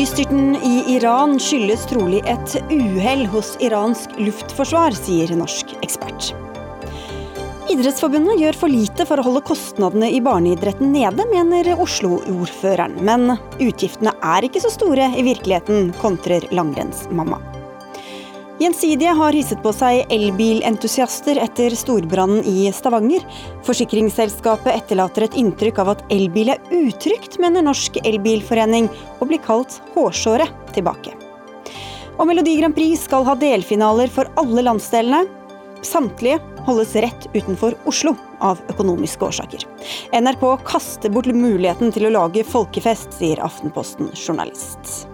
Flystyrten i Iran skyldes trolig et uhell hos iransk luftforsvar, sier norsk ekspert. Idrettsforbundet gjør for lite for å holde kostnadene i barneidretten nede, mener Oslo-ordføreren. Men utgiftene er ikke så store i virkeligheten, kontrer langrennsmamma. Gjensidige har hisset på seg elbilentusiaster etter storbrannen i Stavanger. Forsikringsselskapet etterlater et inntrykk av at elbil er utrygt, mener Norsk Elbilforening, og blir kalt hårsåre tilbake. Og Melodi Grand Prix skal ha delfinaler for alle landsdelene. Samtlige holdes rett utenfor Oslo av økonomiske årsaker. NRK kaster bort muligheten til å lage folkefest, sier Aftenposten journalist.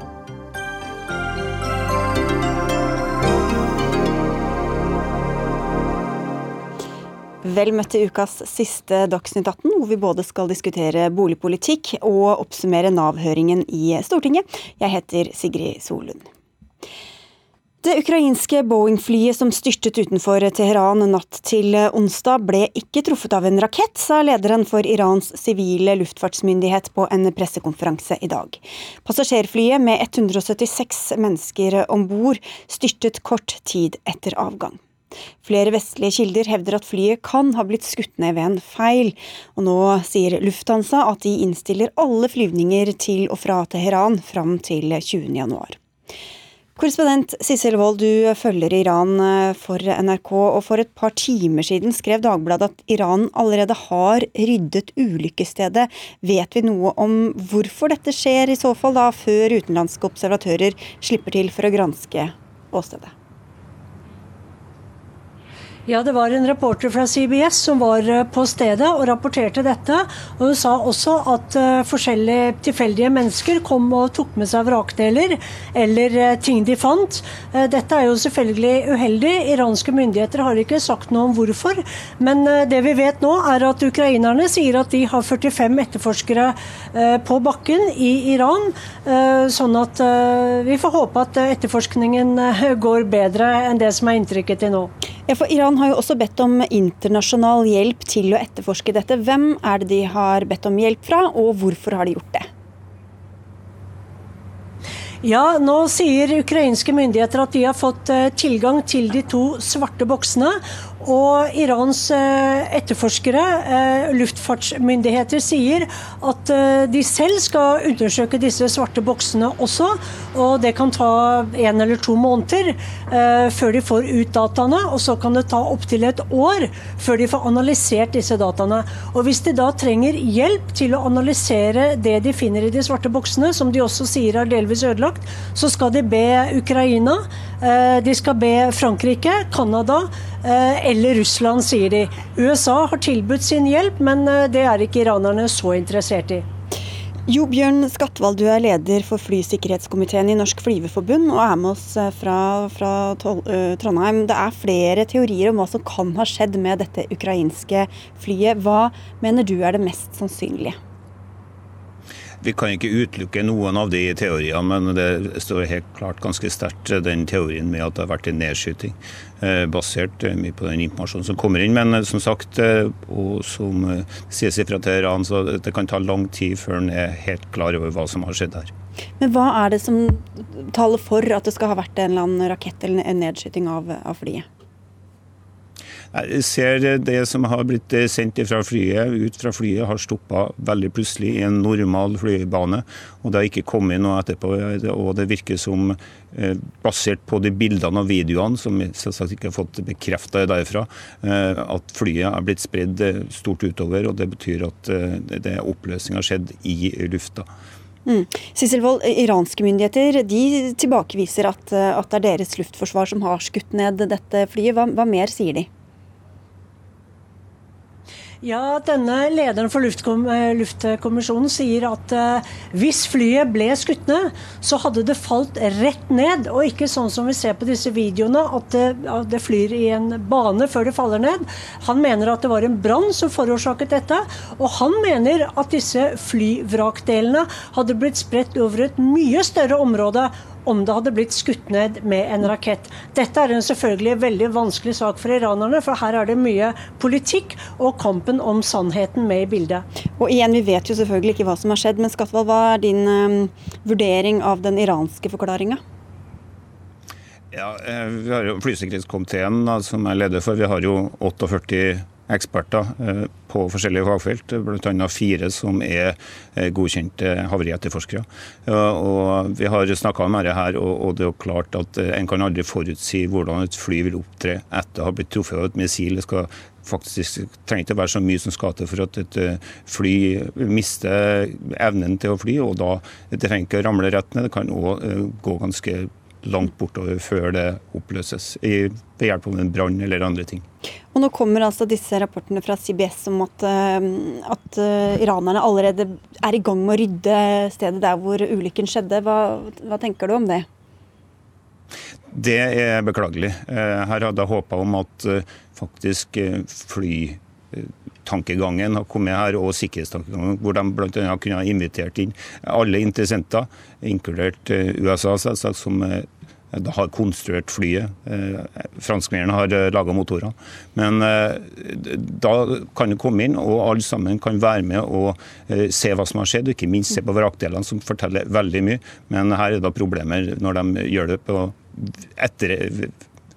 Vel møtt til ukas siste Dagsnytt 18, hvor vi både skal diskutere boligpolitikk og oppsummere Nav-høringen i Stortinget. Jeg heter Sigrid Solund. Det ukrainske Boeing-flyet som styrtet utenfor Teheran natt til onsdag, ble ikke truffet av en rakett, sa lederen for Irans sivile luftfartsmyndighet på en pressekonferanse i dag. Passasjerflyet med 176 mennesker om bord styrtet kort tid etter avgang. Flere vestlige kilder hevder at flyet kan ha blitt skutt ned ved en feil, og nå sier Lufthansa at de innstiller alle flyvninger til og fra Teheran fram til 20.1. Korrespondent Sissel Wold, du følger Iran eh, for NRK, og for et par timer siden skrev Dagbladet at Iran allerede har ryddet ulykkesstedet. Vet vi noe om hvorfor dette skjer, i så fall da, før utenlandske observatører slipper til for å granske åstedet? Ja, det var en reporter fra CBS som var eh, på stedet og rapporterte dette. Og hun sa også at uh, forskjellige tilfeldige mennesker kom og tok med seg vrakdeler eller uh, ting de fant. Dette er jo selvfølgelig uheldig. Iranske myndigheter har ikke sagt noe om hvorfor. Men det vi vet nå, er at ukrainerne sier at de har 45 etterforskere på bakken i Iran. Sånn at vi får håpe at etterforskningen går bedre enn det som er inntrykket til nå. Ja, for Iran har jo også bedt om internasjonal hjelp til å etterforske dette. Hvem er det de har bedt om hjelp fra, og hvorfor har de gjort det? Ja, nå sier ukrainske myndigheter at de har fått eh, tilgang til de to svarte boksene. Og Irans eh, etterforskere, eh, luftfartsmyndigheter, sier at eh, de selv skal undersøke disse svarte boksene også. Og det kan ta en eller to måneder før de får ut dataene. Og så kan det ta opptil et år før de får analysert disse dataene. Og hvis de da trenger hjelp til å analysere det de finner i de svarte boksene, som de også sier er delvis ødelagt, så skal de be Ukraina, de skal be Frankrike, Canada Eh, eller Russland, sier de. USA har tilbudt sin hjelp, men eh, det er ikke iranerne så interessert i. Jo Bjørn Skattvald, du er leder for flysikkerhetskomiteen i Norsk Flyveforbund og er med oss eh, fra, fra Trondheim. Det er flere teorier om hva som kan ha skjedd med dette ukrainske flyet. Hva mener du er det mest sannsynlige? Vi kan ikke utelukke noen av de teoriene, men det står helt klart ganske sterkt den teorien med at det har vært en nedskyting. Eh, basert eh, mye på den informasjonen som kommer inn. Men eh, som sagt, og som sies fra Teheran, så det kan ta lang tid før en er helt klar over hva som har skjedd her. Men hva er det som taler for at det skal ha vært en eller annen rakett eller en nedskyting av, av flyet? Jeg ser det som har blitt sendt fra flyet, ut fra flyet, har stoppa veldig plutselig i en normal flybane. Og det har ikke kommet noe etterpå. Og det virker som, eh, basert på de bildene og videoene, som vi selvsagt ikke har fått bekrefta derfra, eh, at flyet er blitt spredd eh, stort utover. Og det betyr at det oppløsning har skjedd i lufta. Mm. Wold, Iranske myndigheter de tilbakeviser at, at, det er deres luftforsvar som har skutt ned dette flyet. Hva, hva mer sier de? Ja, denne Lederen for luftkom eh, Luftkommisjonen sier at eh, hvis flyet ble skutt ned, så hadde det falt rett ned, og ikke sånn som vi ser på disse videoene, at det, at det flyr i en bane før det faller ned. Han mener at det var en brann som forårsaket dette, og han mener at disse flyvrakdelene hadde blitt spredt over et mye større område om det hadde blitt skutt ned med en rakett. Dette er en selvfølgelig veldig vanskelig sak for iranerne, for her er det mye politikk og kampen om sannheten med i bildet. Og igjen, Vi vet jo selvfølgelig ikke hva som har skjedd, men Skatval, hva er din um, vurdering av den iranske forklaringa? Ja, eh, vi har jo Flysikkerhetskomiteen som jeg leder for. Vi har jo 48 eksperter eh, på forskjellige fagfelt, bl.a. fire som er eh, godkjente havarietterforskere. Og vi har snakka om dette og det er klart at eh, en kan aldri forutsi hvordan et fly vil opptre etter å ha blitt truffet av et missil. Det skal faktisk trenger ikke å være så mye som skal til for at et fly mister evnen til å fly, og da det trenger ikke å ramle rett ned. Det kan òg gå ganske langt bortover før det oppløses, ved hjelp av en brann eller andre ting. Og Nå kommer altså disse rapportene fra CBS om at, eh, at uh, iranerne allerede er i gang med å rydde stedet der hvor ulykken skjedde. Hva, hva tenker du om det? Det er beklagelig. Eh, her hadde jeg håpa om at faktisk flytankegangen har kommet her, og sikkerhetstankegangen, hvor de bl.a. kunne ha invitert inn alle interessenter, inkludert USA, selvsagt, som har konstruert flyet. Eh, franskmennene har eh, laga motorene. Men eh, da kan du komme inn, og alle sammen kan være med og se hva som har skjedd, og ikke minst se på vrakdelene, som forteller veldig mye. Men her er det problemer når de gjør det på etter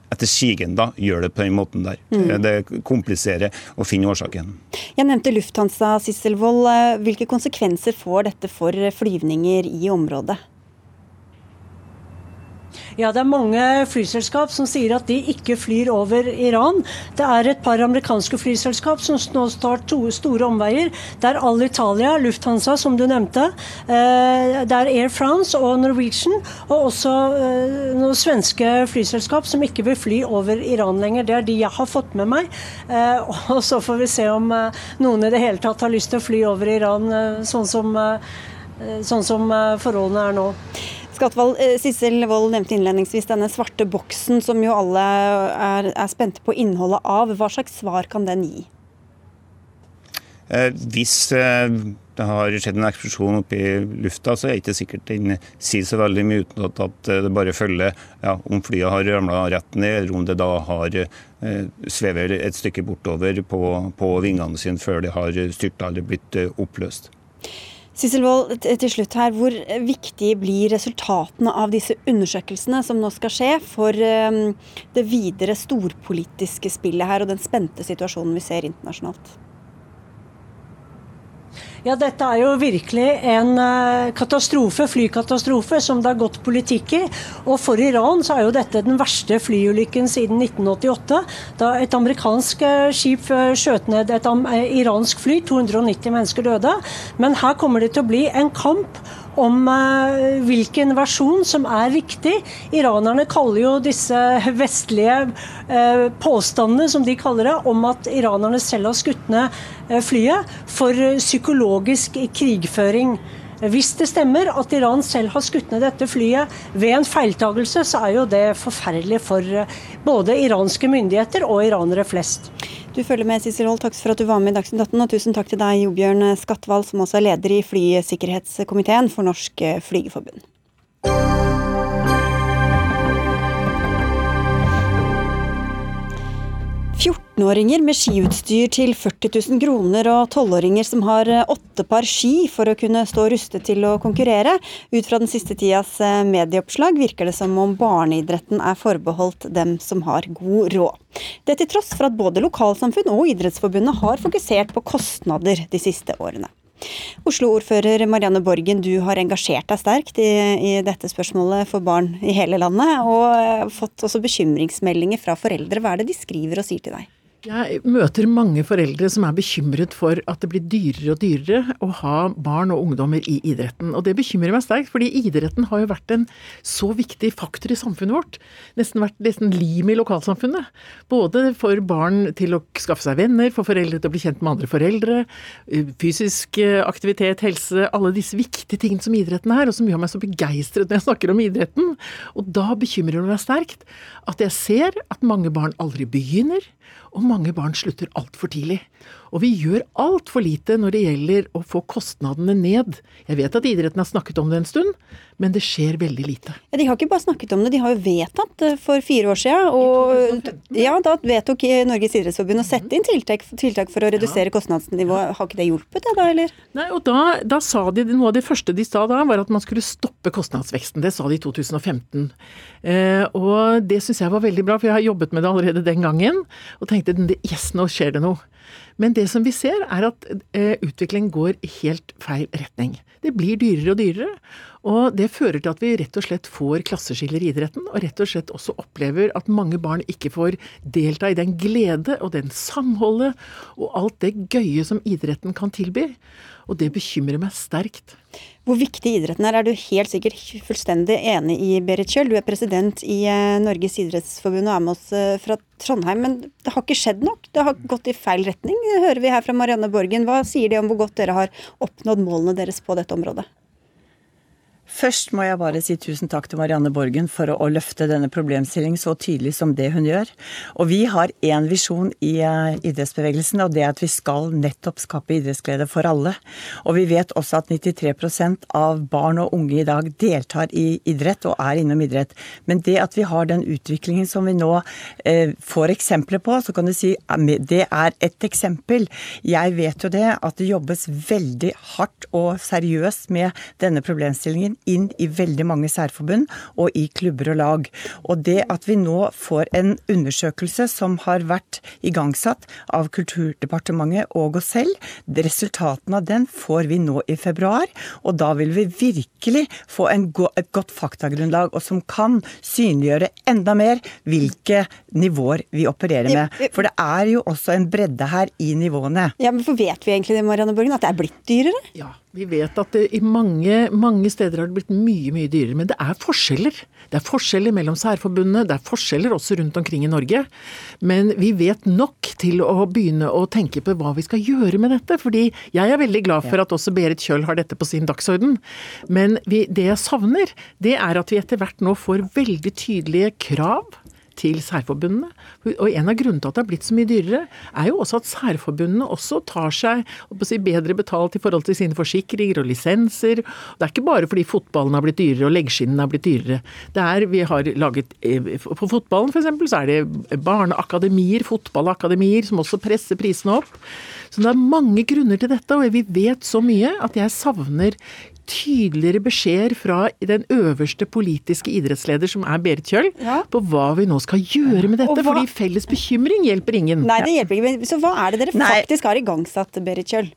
etter sigende da, gjør det på den måten der. Mm. Det kompliserer å finne årsaken. Jeg nevnte Lufthansa, Sisselvold. Hvilke konsekvenser får dette for flyvninger i området? Ja, det er mange flyselskap som sier at de ikke flyr over Iran. Det er et par amerikanske flyselskap som nå tar to store omveier. Det er Alitalia, Lufthansa, som du nevnte. Eh, det er Air France og Norwegian. Og også eh, noen svenske flyselskap som ikke vil fly over Iran lenger. Det er de jeg har fått med meg. Eh, og så får vi se om noen i det hele tatt har lyst til å fly over Iran, sånn som, sånn som forholdene er nå. Skatval, eh, Sissel Wold nevnte innledningsvis denne svarte boksen som jo alle er, er spente på innholdet av. Hva slags svar kan den gi? Eh, hvis eh, det har skjedd en eksplosjon oppe i lufta, så er det ikke sikkert den sier så veldig mye uten at, at det bare følger ja, om flyet har ramla rett ned, eller om det da har eh, svever et stykke bortover på, på vingene sine før det har styrta eller blitt eh, oppløst. Sissel Wold, til slutt her, Hvor viktig blir resultatene av disse undersøkelsene som nå skal skje, for um, det videre storpolitiske spillet her og den spente situasjonen vi ser internasjonalt? Ja, dette er jo virkelig en eh, katastrofe, flykatastrofe, som det har gått politikk i. Og for Iran så er jo dette den verste flyulykken siden 1988. Da et amerikansk eh, skip eh, skjøt ned et iransk fly. 290 mennesker døde. Men her kommer det til å bli en kamp om uh, hvilken versjon som er riktig. Iranerne kaller jo disse vestlige uh, påstandene, som de kaller det, om at iranerne selv har skutt ned uh, flyet, for psykologisk krigføring. Hvis det stemmer at Iran selv har skutt ned dette flyet ved en feiltagelse, så er jo det forferdelig for både iranske myndigheter og iranere flest. Du følger med, Sissel Wold. Takk for at du var med i Dagsnytt 18. Og tusen takk til deg, Jobjørn Skatval, som også er leder i flysikkerhetskomiteen for Norsk Flygerforbund. 14-åringer med skiutstyr til 40 000 kroner og 12-åringer som har åtte par ski for å kunne stå rustet til å konkurrere. Ut fra den siste tidas eh, medieoppslag virker det som om barneidretten er forbeholdt dem som har god råd. Det til tross for at både lokalsamfunn og Idrettsforbundet har fokusert på kostnader de siste årene. Oslo-ordfører Marianne Borgen, du har engasjert deg sterkt i, i, dette spørsmålet for barn i hele landet, og fått også bekymringsmeldinger fra foreldre. Hva er det de skriver og sier til deg? Jeg møter mange foreldre som er bekymret for at det blir dyrere og dyrere å ha barn og ungdommer i idretten. Og det bekymrer meg sterkt, fordi idretten har jo vært en så viktig faktor i samfunnet vårt. Nesten vært nesten lim i lokalsamfunnet. Både for barn til å skaffe seg venner, for foreldre til å bli kjent med andre foreldre, fysisk aktivitet, helse, alle disse viktige tingene som idretten er, og som gjør meg så begeistret når jeg snakker om idretten. Og da bekymrer det meg sterkt at jeg ser at mange barn aldri begynner og mange barn slutter altfor tidlig. Og vi gjør altfor lite når det gjelder å få kostnadene ned. Jeg vet at idretten har snakket om det en stund, men det skjer veldig lite. Ja, de har ikke bare snakket om det, de har jo vedtatt det for fire år siden. Og ja, da vedtok Norges idrettsforbund å sette inn tiltak, tiltak for å redusere ja. kostnadsnivået. Har ikke det hjulpet det da, eller? Nei, og da, da, sa de, Noe av det første de sa da, var at man skulle stoppe kostnadsveksten. Det sa de i 2015. Eh, og det syns jeg var veldig bra, for jeg har jobbet med det allerede den gangen. Og tenkte yes, nå skjer det noe. Men det som vi ser, er at eh, utviklingen går i helt feil retning. Det blir dyrere og dyrere, og det fører til at vi rett og slett får klasseskiller i idretten, og rett og slett også opplever at mange barn ikke får delta i den glede og den samholdet og alt det gøye som idretten kan tilby. Og det bekymrer meg sterkt. Hvor viktig idretten er, er du helt sikkert fullstendig enig i, Berit Kjøll. Du er president i eh, Norges idrettsforbund og er med oss eh, fra Trondheim. Men det har ikke skjedd nok? Det har gått i feil retning, det hører vi her fra Marianne Borgen. Hva sier de om hvor godt dere har oppnådd målene deres på dette området? Først må jeg bare si tusen takk til Marianne Borgen for å, løfte denne problemstillingen så tydelig som det hun gjør. Og vi har én visjon i uh, idrettsbevegelsen, og det er at vi skal nettopp skape idrettsglede for alle. Og vi vet også at 93% av barn og unge i dag deltar i idrett og er innom idrett. Men det at vi har den utviklingen som vi nå uh, får eksempler på, så kan du si det er et eksempel. Jeg vet jo det at det jobbes veldig hardt og seriøst med denne problemstillingen inn i veldig mange særforbund og i klubber og lag. Og det at vi nå får en undersøkelse som har vært igangsatt av Kulturdepartementet og oss selv, resultatene av den får vi nå i februar. Og da vil vi virkelig få go et godt faktagrunnlag, og som kan synliggjøre enda mer hvilke nivåer vi opererer med. For det er jo også en bredde her i nivåene. Ja, men for Vet vi egentlig det, Marianne Borgen, at det er blitt dyrere? Ja, vi vet at det i mange, mange steder har det blitt mye, mye dyrere. Men det er forskjeller. Det er forskjeller mellom særforbundene, det er forskjeller også rundt omkring i Norge. Men vi vet nok til å begynne å tenke på hva vi skal gjøre med dette. Fordi jeg er veldig glad for at også Berit Kjøll har dette på sin dagsorden. Men vi, det jeg savner, det er at vi etter hvert nå får veldig tydelige krav til særforbundene. Og en av grunnene til at det har blitt så mye dyrere, er jo også at særforbundene også tar seg si, bedre betalt i forhold til sine forsikringer og lisenser. Det er ikke bare fordi fotballen har blitt dyrere og leggskinnene har blitt dyrere. Det er, vi har laget, eh, På fotballen f.eks. så er det barneakademier, fotballakademier, som også presser prisene opp. Så det er mange grunner til dette, og vi vet så mye at jeg savner tydeligere beskjeder fra den øverste politiske idrettsleder, som er Berit Kjøll, ja. på hva vi nå skal gjøre med dette. Fordi felles bekymring hjelper ingen. Nei, det hjelper ikke. Så hva er det dere Nei. faktisk har igangsatt, Berit Kjøll?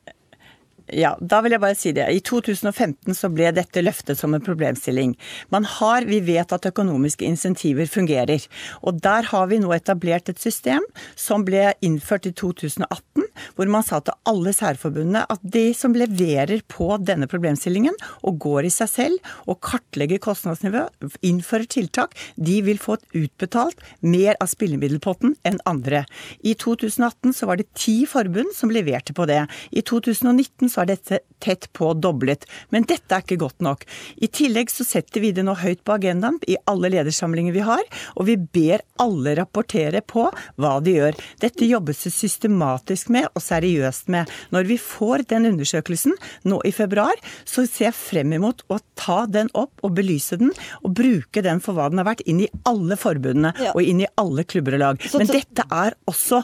Ja, da vil jeg bare si det. I 2015 så ble dette løftet som en problemstilling. Man har, Vi vet at økonomiske insentiver fungerer. Og der har vi nå etablert et system som ble innført i 2018, hvor man sa til alle særforbundene at de som leverer på denne problemstillingen og går i seg selv og kartlegger kostnadsnivå, innfører tiltak, de vil få utbetalt mer av spillemiddelpotten enn andre. I 2018 så var det ti forbund som leverte på det. I 2019 så er dette tett på doblet. Men dette er ikke godt nok. I tillegg så setter vi det nå høyt på agendaen i alle ledersamlinger vi har, og vi ber alle rapportere på hva de gjør. Dette jobbes det systematisk med og seriøst med. Når vi får den undersøkelsen nå i februar, så ser jeg frem imot å ta den opp og belyse den, og bruke den for hva den har vært, inn i alle forbundene ja. og inn i alle klubber og lag. Men dette er også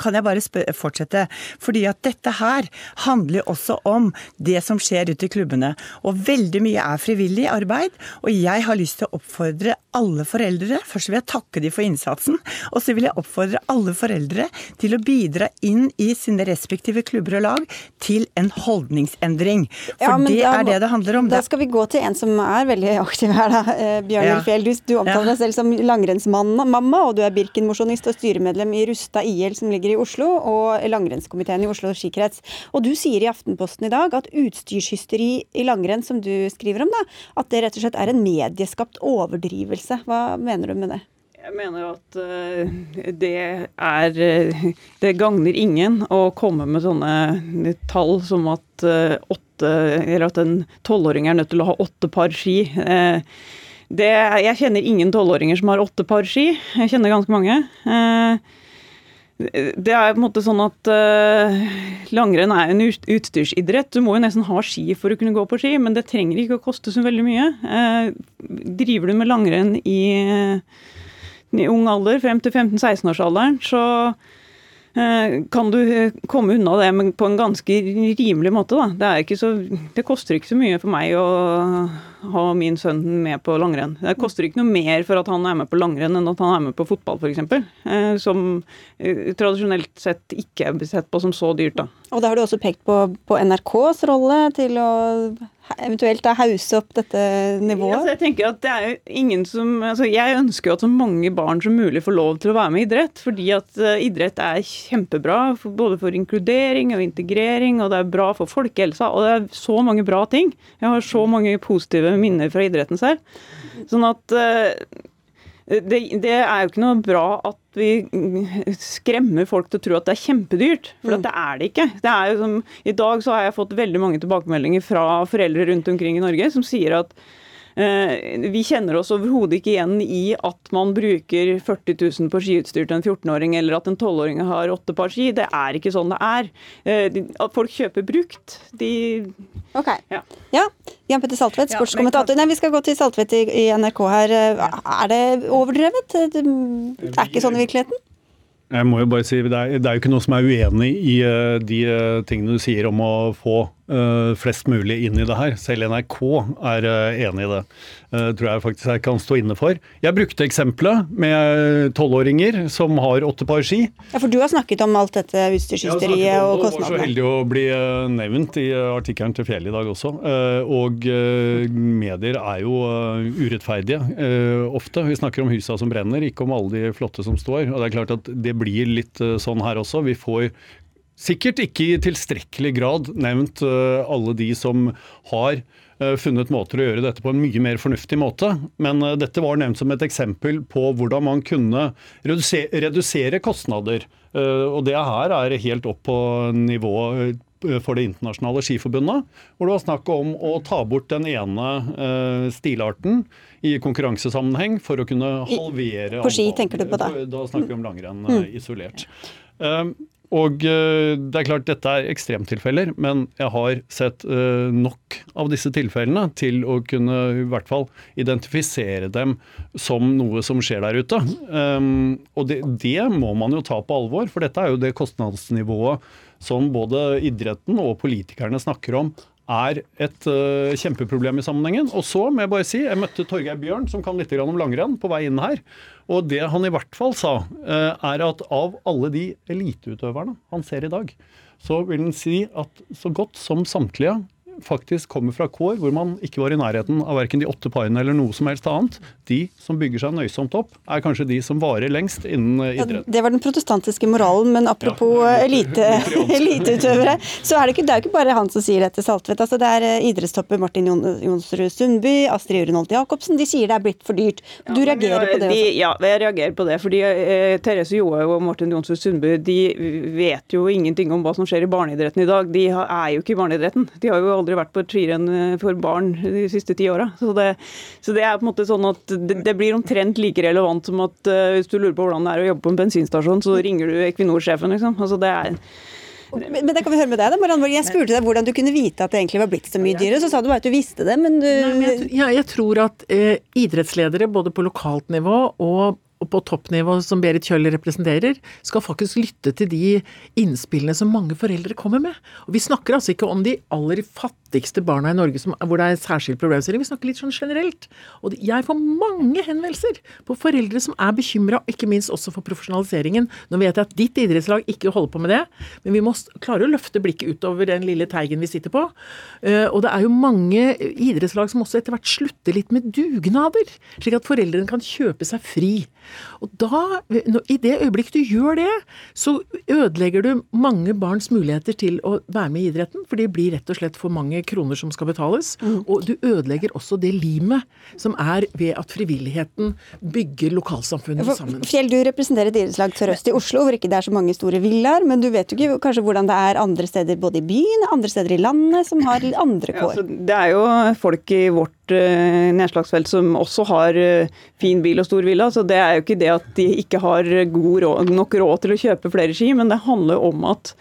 Kan jeg bare fortsette? Fordi at dette her handler også om det som skjer ute i klubbene. Og veldig mye er frivillig arbeid. Og jeg har lyst til å oppfordre alle foreldre Først vil jeg takke de for innsatsen. Og så vil jeg oppfordre alle foreldre til å bidra inn i sine respektive klubber og lag til en holdningsendring. For ja, det da, er det det handler om. Da skal vi gå til en som er veldig aktiv her, da. Eh, Bjørn ja. Fjell. Du, du omtaler ja. deg selv som langrennsmamma, og du er Birken-mosjonist og styremedlem i Rusta IL som ligger i Oslo, og langrennskomiteen i Oslo skikrets. Og du sier i Aftenposten Aftenposten i dag at utstyrshysteri i langrenn, som du skriver om, da, at det rett og slett er en medieskapt overdrivelse. Hva mener du med det? Jeg mener at uh, det er uh, Det gagner ingen å komme med sånne tall som at uh, åtte Eller at en tolvåring er nødt til å ha åtte par ski. Det, jeg kjenner ingen tolvåringer som har åtte par ski. Jeg kjenner ganske mange. det er på en måte sånn at langrenn er en utstyrsidrett. Du må jo nesten ha ski for å kunne gå på ski, men det trenger ikke å koste så veldig mye. Driver du med langrenn i, i ung alder, frem til 15-16-årsalderen, så Eh, kan du eh, komme unna det på en ganske rimelig måte. Da. Det, så, det, koster ikke så mye for meg å ha min sønn med på langrenn. Det koster ikke noe mer for at han er med på langrenn enn at han er med på fotball f.eks. Eh, som tradisjonelt sett ikke er sett på som så dyrt. Da. Og da har du også pekt på, på NRKs rolle til å eventuelt da hause opp dette nivået? Altså, jeg tenker at det er ingen som, altså, jeg ønsker jo at så mange barn som mulig får lov til å være med i idrett. Fordi at uh, idrett er kjempebra for, både for inkludering og integrering, og det er bra for folkehelsa. Og det er så mange bra ting. Jeg har så mange positive minner fra idretten selv. Sånn at uh, det, det, er jo ikke noe bra at vi skremmer folk til å tro at det er kjempedyrt, for mm. det er det ikke. Det er som, I dag så har jeg fått veldig mange tilbakemeldinger fra foreldre rundt omkring i Norge som sier at Eh, vi kjenner oss overhodet ikke igjen i at man bruker 40 000 på skiutstyr til en 14-åring, eller at en 12-åring har åtte par ski. Det er ikke sånn det er. Eh, at folk kjøper brukt, de Ok. Ja. ja. Jan Petter Saltvedt, sportskommentator. Nei, vi skal gå til Saltvedt i, i NRK her. Er det overdrevet? Det er ikke sånn i virkeligheten? Jeg må jo bare si, Det er, det er jo ikke noe som er uenig i de tingene du sier om å få flest mulig inn i det her. Selv NRK er enig i det. Uh, tror jeg faktisk jeg kan stå inne for. Jeg brukte eksempelet med tolvåringer som har åtte par ski. Ja, For du har snakket om alt dette utstyrshysteriet og kostnadene? Jeg var så heldig å bli nevnt i artikkelen til Fjell i dag også. Og medier er jo urettferdige ofte. Vi snakker om husa som brenner, ikke om alle de flotte som står. Og det er klart at det blir litt sånn her også. Vi får sikkert ikke i tilstrekkelig grad nevnt alle de som har Eh, funnet måter å gjøre dette på en mye mer fornuftig måte. Men eh, dette var nevnt som et eksempel på hvordan man kunne redusere kostnader. Eh, og det her er helt opp på nivå for Det internasjonale skiforbundet, hvor det var snakk om å ta bort den ene stilarten i konkurransesammenheng for å kunne halvere På ski tenker du på da? Da snakker vi om langrenn mm. isolert. Og eh, det er klart dette er ekstremtilfeller, men jeg har sett eh, nok av disse tilfellene til å kunne i hvert fall identifisere dem som noe som skjer der ute. Um, og det, det må man jo ta på alvor, for dette er jo det kostnadsnivået som både idretten og politikerne snakker om er et uh, kjempeproblem i sammenhengen. Og så må jeg bare si, jeg møtte Torgeir Bjørn, som kan litt om langrenn, på vei inn her. Og det han i hvert fall sa, uh, er at av alle de eliteutøverne han ser i dag, så vil han si at så godt som samtlige faktisk kommer fra kår hvor man ikke var i nærheten av verken de åtte parene eller noe som helst annet. De som bygger seg nøysomt opp, er kanskje de som varer lengst innen eh, idrett. Ja, det var den protestantiske moralen, men apropos ja, elite, eliteutøvere, så er det, ikke, det er ikke bare han som sier dette, Saltvedt. Altså, det er eh, idrettstopper Martin Jonsrud Sundby, Astrid Urenholt Jacobsen. De sier det er blitt for dyrt. Du ja, reagerer på det de, også? Ja, jeg reagerer på det. fordi eh, Therese Johaug og Martin Jonsrud Sundby de vet jo ingenting om hva som skjer i barneidretten i dag. De er jo ikke i barneidretten. De har jo aldri vært på et skirenn eh, for barn de siste ti åra. Så, så, det er på en måte sånn at det, det, blir omtrent like relevant som at uh, hvis du lurer på hvordan det er å jobbe på en bensinstasjon, så ringer du Equinor-sjefen, liksom. Altså det er men, det kan vi høre med deg, da, Marianne. Jeg spurte deg hvordan du kunne vite at det egentlig var blitt så mye dyrere. Så sa du bare at du visste det, men du Nei, men jeg, ja, jeg tror at eh, idrettsledere både på lokalt nivå og på toppnivå som Berit Kjøll representerer, skal faktisk lytte til de innspillene som mange foreldre kommer med. Og Vi snakker altså ikke om de aller fattigste barna i Norge som, hvor det er særskilt problemstilling, vi snakker litt sånn generelt. Og jeg får mange henvendelser på foreldre som er bekymra, ikke minst også for profesjonaliseringen. Nå vet jeg at ditt idrettslag ikke holder på med det, men vi må klare å løfte blikket utover den lille teigen vi sitter på. Eh, og det er jo mange idrettslag som også etter hvert slutter litt med dugnader, slik at foreldrene kan kjøpe seg fri. Og da, i det øyeblikk du gjør det, så ødelegger du mange barns muligheter til å være med i idretten, for det blir rett og slett for mange kroner som skal betales. Mm. Og du ødelegger også det limet som er ved at frivilligheten bygger lokalsamfunnet for, sammen. Fjell, du representerer et idrettslag sørøst i Oslo, hvor ikke det er så mange store villaer, men du vet jo ikke kanskje hvordan det er andre steder både i byen, andre steder i landet, som har andre kår? Ja, altså, det er jo folk i vårt Robert Nedslagsfelt, som også har fin bil og stor villa. Så det er jo ikke det at de ikke har råd, nok råd til å kjøpe flere ski, men det handler om at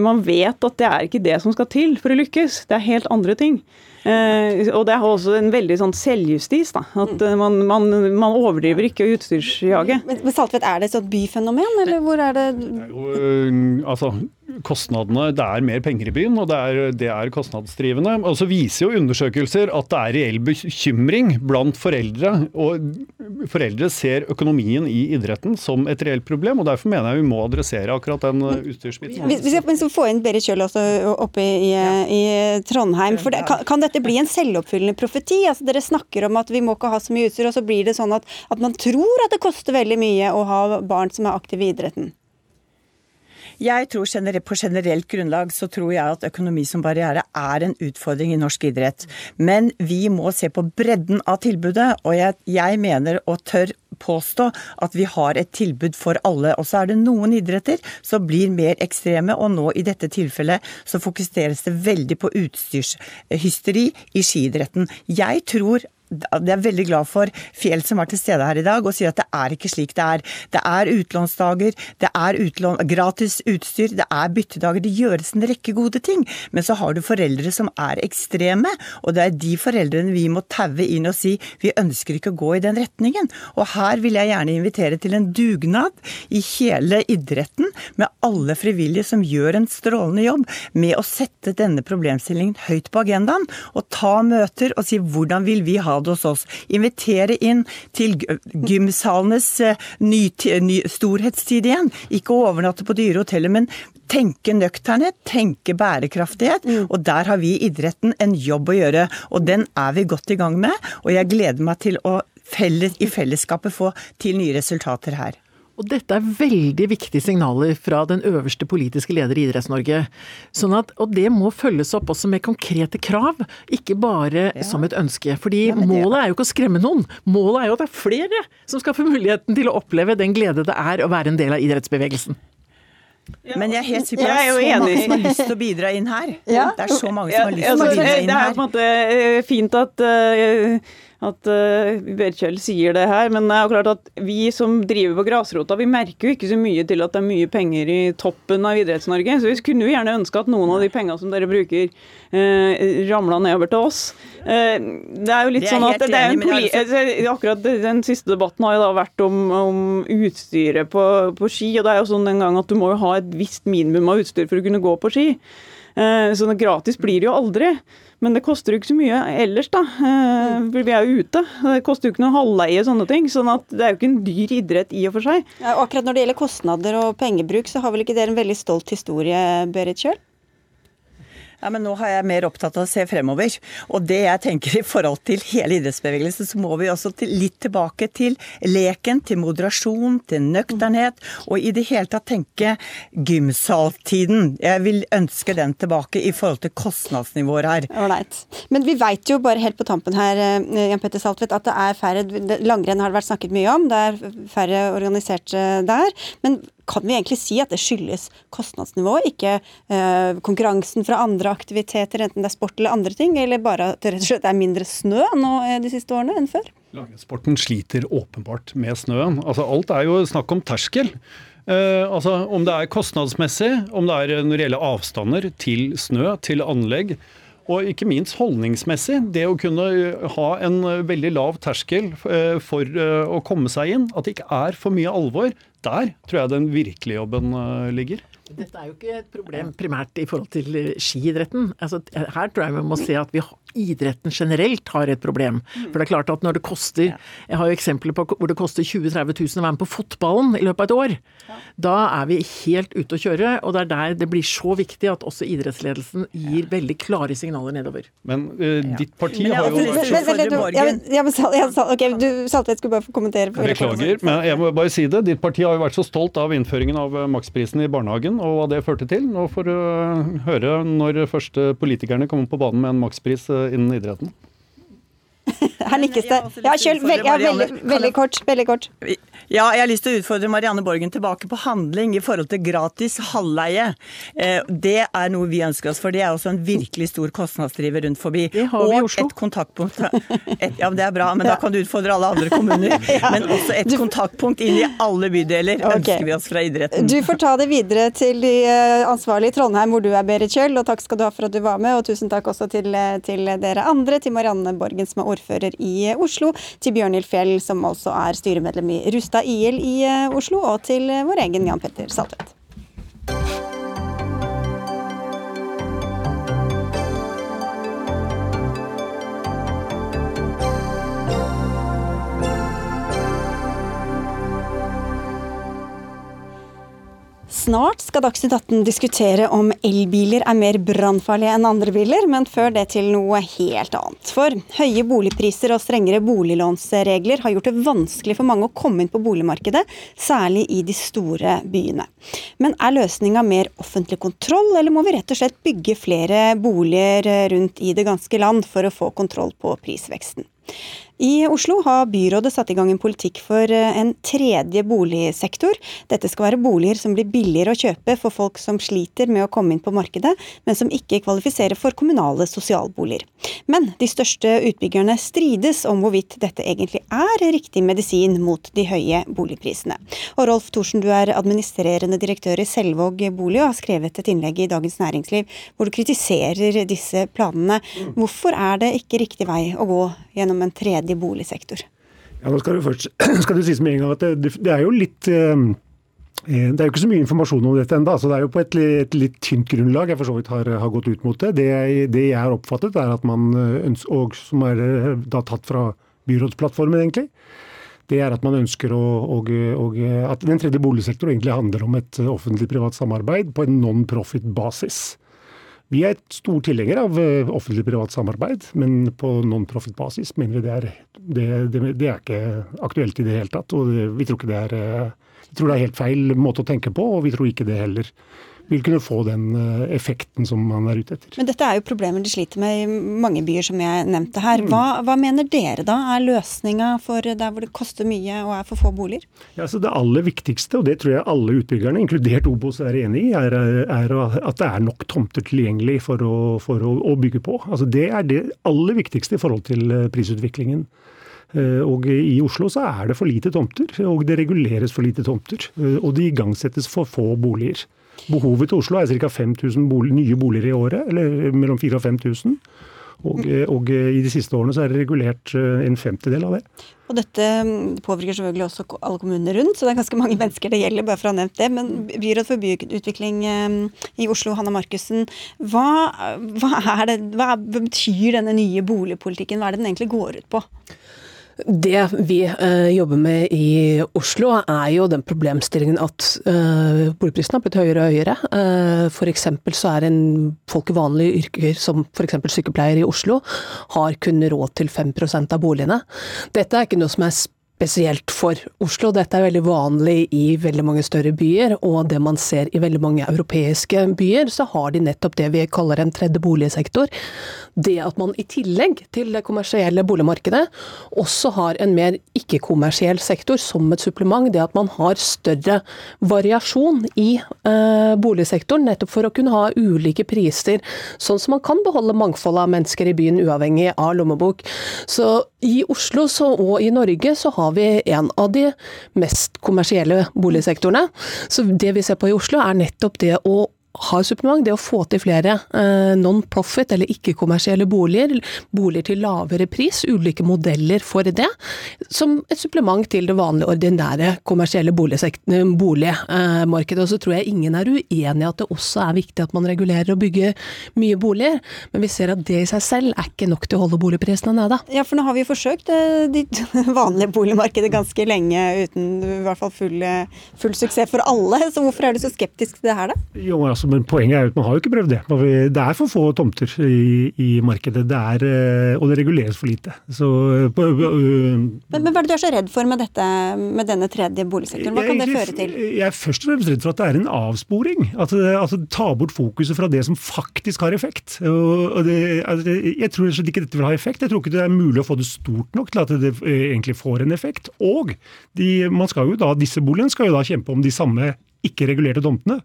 man vet at det er ikke det som skal til for å lykkes. Det er helt andre ting. Eh, og det er også en veldig sånn selvjustis. da, At eh, man, man, man overdriver ikke utstyrsjaget. Men, men Saltvedt, er det et sånt byfenomen, eller hvor er det Det er jo, eh, altså, kostnadene, Det er mer penger i byen, og det er, det er kostnadsdrivende. Og så viser jo undersøkelser at det er reell bekymring blant foreldre. Og foreldre ser økonomien i idretten som et reelt problem, og derfor mener jeg vi må adressere akkurat den utstyrsbiten. Vi skal få inn Berit Kjøll også oppe i, i, Trondheim. for det, kan, kan, dette bli en selvoppfyllende profeti? Altså, dere snakker om at vi må ikke ha så mye utstyr, og så blir det sånn at, at man tror at det koster veldig mye å ha barn som er aktive i idretten. Jeg tror På generelt grunnlag så tror jeg at økonomi som barriere er en utfordring i norsk idrett. Men vi må se på bredden av tilbudet, og jeg, jeg mener og tør påstå at vi har et tilbud for alle. Og så er det noen idretter som blir mer ekstreme, og nå i dette tilfellet så fokuseres det veldig på utstyrshysteri i skiidretten. Jeg tror jeg er veldig glad for Fjell som var til stede her i dag og sier at det er ikke slik det er. Det er utlånsdager, det er utlån, gratis utstyr, det er byttedager. Det gjøres en rekke gode ting. Men så har du foreldre som er ekstreme, og det er de foreldrene vi må taue inn og si vi ønsker ikke å gå i den retningen. Og her vil jeg gjerne invitere til en dugnad i hele idretten med alle frivillige som gjør en strålende jobb med å sette denne problemstillingen høyt på agendaen, og ta møter og si hvordan vil vi ha det hos oss. Invitere inn til gymsalenes eh, ny, ny, storhetstid igjen. Ikke overnatte på dyre hoteller, men tenke nøkternhet, tenke bærekraftighet. Mm. Og der har vi i idretten en jobb å gjøre. Og den er vi godt i gang med. Og jeg gleder meg til å felles, i fellesskapet få til nye resultater her. Og dette er veldig viktige signaler fra den øverste politiske leder i Idretts-Norge. Sånn at, og det må følges opp også med konkrete krav, ikke bare ja. som et ønske. Fordi ja, målet er jo ikke å skremme noen. Målet er jo at det er flere som skal få muligheten til å oppleve den glede det er å være en del av idrettsbevegelsen. Ja, men jeg er helt sikker på at det er så mange som har lyst til å bidra inn her. Ja. Det er så mange som har lyst til å bidra inn her. Det er på en måte eh, fint at uh, at uh, Berkjell sier det her. Men det er jo klart at vi som driver på grasrota, vi merker jo ikke så mye til at det er mye penger i toppen av Idretts-Norge. Så vi kunne jo gjerne ønske at noen av de pengene som dere bruker, uh, ramla nedover til oss. Uh, det er jo litt sånn at det er en altså... Akkurat den siste debatten har jo da vært om, om utstyret på, på, ski. Og det er jo sånn den gang at du må jo ha et visst minimum av utstyr for å kunne gå på ski. Uh, så gratis blir det jo aldri. Men det koster jo ikke så mye ellers, da. Eh, for vi er jo ute. Det koster jo ikke noe halvleie og sånne ting. sånn at det er jo ikke en dyr idrett i og for seg. Ja, og akkurat når det gjelder kostnader og pengebruk, så har vel ikke dere en veldig stolt historie, Berit Kjøl? Ja, men Nå har jeg mer opptatt av å se fremover. Og det jeg tenker i forhold til hele idrettsbevegelsen, så må vi også til, litt tilbake til leken, til moderasjon, til nøkternhet. Og i det hele tatt tenke gymsaltiden. Jeg vil ønske den tilbake i forhold til kostnadsnivået her. Ålreit. Men vi veit jo bare helt på tampen her, eh, Jan Petter Saltvedt, at det er færre Langrenn har det vært snakket mye om. Det er færre organiserte der. Men kan vi egentlig si at det skyldes kostnadsnivået, ikke eh, konkurransen fra andre aktiviteter, enten det er sport eller andre ting, eller bare at det rett og slett er mindre snø nå eh, de siste årene enn før? Langrennssporten sliter åpenbart med snøen. Altså, alt er jo snakk om terskel. Uh, altså, om det er kostnadsmessig, om det er når det gjelder avstander til snø, til anlegg. Og ikke minst holdningsmessig. Det å kunne ha en veldig lav terskel eh, for eh, å komme seg inn. At det ikke er for mye alvor. Der tror jeg den virkelige jobben eh, ligger. Dette er jo ikke et problem primært i forhold til skiidretten. Altså, her tror jeg vi må se at vi idretten generelt har et problem. Mm. For det er klart at når det koster Jeg har jo eksempler på hvor det koster 20 000-30 000 å være med på fotballen i løpet av et år. Da er vi helt ute å kjøre, og det er der det blir så viktig at også idrettsledelsen gir veldig klare signaler nedover. Men uh, ditt parti har jo Ja, men ok, du Saltvedt skulle bare få kommentere. Beklager, men jeg må bare si det. Ditt parti har jo vært så stolt av innføringen av eh, maksprisen i barnehagen og hva det førte til. Nå får du uh, høre når første politikerne kommer på banen med en makspris innen idretten? Her nikkes det. Ja, kjøl, veld, ja, veldig, veldig kort. Veldig kort. Ja, jeg har lyst til å utfordre Marianne Borgen tilbake på handling i forhold til gratis halvleie. Eh, det er noe vi ønsker oss, for det er også en virkelig stor kostnadsdriver rundt forbi. Det har vi i Oslo. Og et kontaktpunkt. Et, ja, det er bra, men da kan du utfordre alle andre kommuner. Men også et kontaktpunkt inn i alle bydeler ønsker vi oss fra idretten. Du får ta det videre til de eh, ansvarlige i Trondheim, hvor du er, Berit Kjøll. Og takk skal du ha for at du var med, og tusen takk også til, eh, til dere andre. Til Marianne Borgen, som er ordfører i eh, Oslo. Til Bjørnhild Fjell, som også er styremedlem i Rustad IL i eh, Oslo. Og til eh, vår egen Jan Petter Saltvedt. Snart skal Dagsnytt 18 diskutere om elbiler er mer brannfarlige enn andre biler, men før det til noe helt annet. For høye boligpriser og strengere boliglånsregler har gjort det vanskelig for mange å komme inn på boligmarkedet, særlig i de store byene. Men er løsninga mer offentlig kontroll, eller må vi rett og slett bygge flere boliger rundt i det ganske land for å få kontroll på prisveksten? I Oslo har byrådet satt i gang en politikk for eh, en tredje boligsektor. Dette skal være boliger som blir billigere å kjøpe for folk som sliter med å komme inn på markedet, men som ikke kvalifiserer for kommunale sosialboliger. Men de største utbyggerne strides om hvorvidt dette egentlig er riktig medisin mot de høye boligprisene. Og Rolf Thorsen, du er administrerende direktør i Selvåg bolig og har skrevet et innlegg i Dagens Næringsliv hvor du kritiserer disse planene. Hvorfor er det ikke riktig vei å gå gjennom en tredje boligsektor? Ja, nå skal du først skal du sies med en gang at det, det er jo litt eh, eh, det er jo ikke så mye informasjon om dette ennå, så det er jo på et, et litt tynt grunnlag jeg for så vidt har, har gått ut mot det. Det det jeg har oppfattet, er at man ønsker, og som er eh, da tatt fra byrådsplattformen egentlig, det er at man ønsker å, og, og, at den tredje boligsektor egentlig handler om et offentlig-privat samarbeid på en non-profit-basis. Vi er et stor tilhenger av eh, offentlig-privat samarbeid, men på non-profit-basis mener vi det er, det, det, det er ikke aktuelt i det hele tatt. og Vi tror det er eh, vi tror det er helt feil måte å tenke på, og vi tror ikke det heller vil kunne få den eh, effekten som man er ute etter. Men dette er jo problemer de sliter med i mange byer, som jeg nevnte her. Hva, hva mener dere da er løsninga for der hvor det koster mye og er for få boliger? Ja, så Det aller viktigste, og det tror jeg alle utbyggerne, inkludert Obos, er enig i, er, er at det er nok tomter tilgjengelig for å, for å, å bygge på. Altså Det er det aller viktigste i forhold til eh, prisutviklingen. Eh, Og I Oslo så er det for lite tomter, og det reguleres for lite tomter. Og det igangsettes for få boliger. Behovet til Oslo er ca. 5000 bolig, nye boliger i året, eller mellom 4000 og 5000. Og, og i de siste årene så er det regulert eh, en femtedel av det. Og dette mm, påvirker selvfølgelig også alle kommunene rundt, så det er ganske mange mennesker det gjelder, bare for å ha nevnt det. Men byråd for byutvikling eh, i Oslo, Hanna Markussen, hva, hva, hva betyr denne nye boligpolitikken? Hva er det den egentlig går ut på? Det vi eh, jobber med i Oslo, er jo den problemstillingen at eh, boligprisene har blitt høyere og høyere. Uh, F.eks. så er en folk i vanlige yrker, som f.eks. sykepleier i Oslo, har kun råd til 5% av boligene. Dette er ikke noe som er spesielt for Oslo. Dette er veldig vanlig i veldig mange større byer, og det man ser i veldig mange europeiske byer, så har de nettopp det vi kaller en tredje boligsektor. Det at man i tillegg til det kommersielle boligmarkedet også har en mer ikke-kommersiell sektor som et supplement. Det at man har større variasjon i eh, boligsektoren, nettopp for å kunne ha ulike priser, sånn som man kan beholde mangfoldet av mennesker i byen uavhengig av lommebok. Så i Oslo så, og i Norge så har vi en av de mest kommersielle boligsektorene. Så det vi ser på i Oslo er nettopp det å ha supplement, det å få til flere eh, non-profit eller ikke-kommersielle boliger, boliger til lavere pris, ulike modeller for det, som et supplement til det vanlige, ordinære kommersielle boligmarkedet. Og så tror jeg ingen er uenig i at det også er viktig at man regulerer og bygger mye boliger, men vi ser at det i seg selv er ikke nok til å holde boligprisene nede. Ja, for nå har vi forsøkt det vanlige boligmarkedet ganske lenge uten i hvert fall full, eh, full suksess for alle. Så hvorfor er du så skeptisk til det her, da? Jo, altså men poenget er jo at man har jo ikke prøvd det. Det er for få tomter i, i markedet, det er, og det reguleres for lite. Så, men, men, hva er det du er så redd for med, dette, med denne tredje boligsektoren? Hva kan det føre til? Jeg er først og fremst redd for at det er en avsporing. At det, at det tar bort fokuset fra det som faktisk har effekt. Og det, altså, jeg tror ikke dette vil ha effekt. Jeg tror ikke det er mulig å få det stort nok til at det egentlig får en effekt. Og de, man skal jo da, disse boligene skal jo da kjempe om de samme ikke-regulerte tomtene.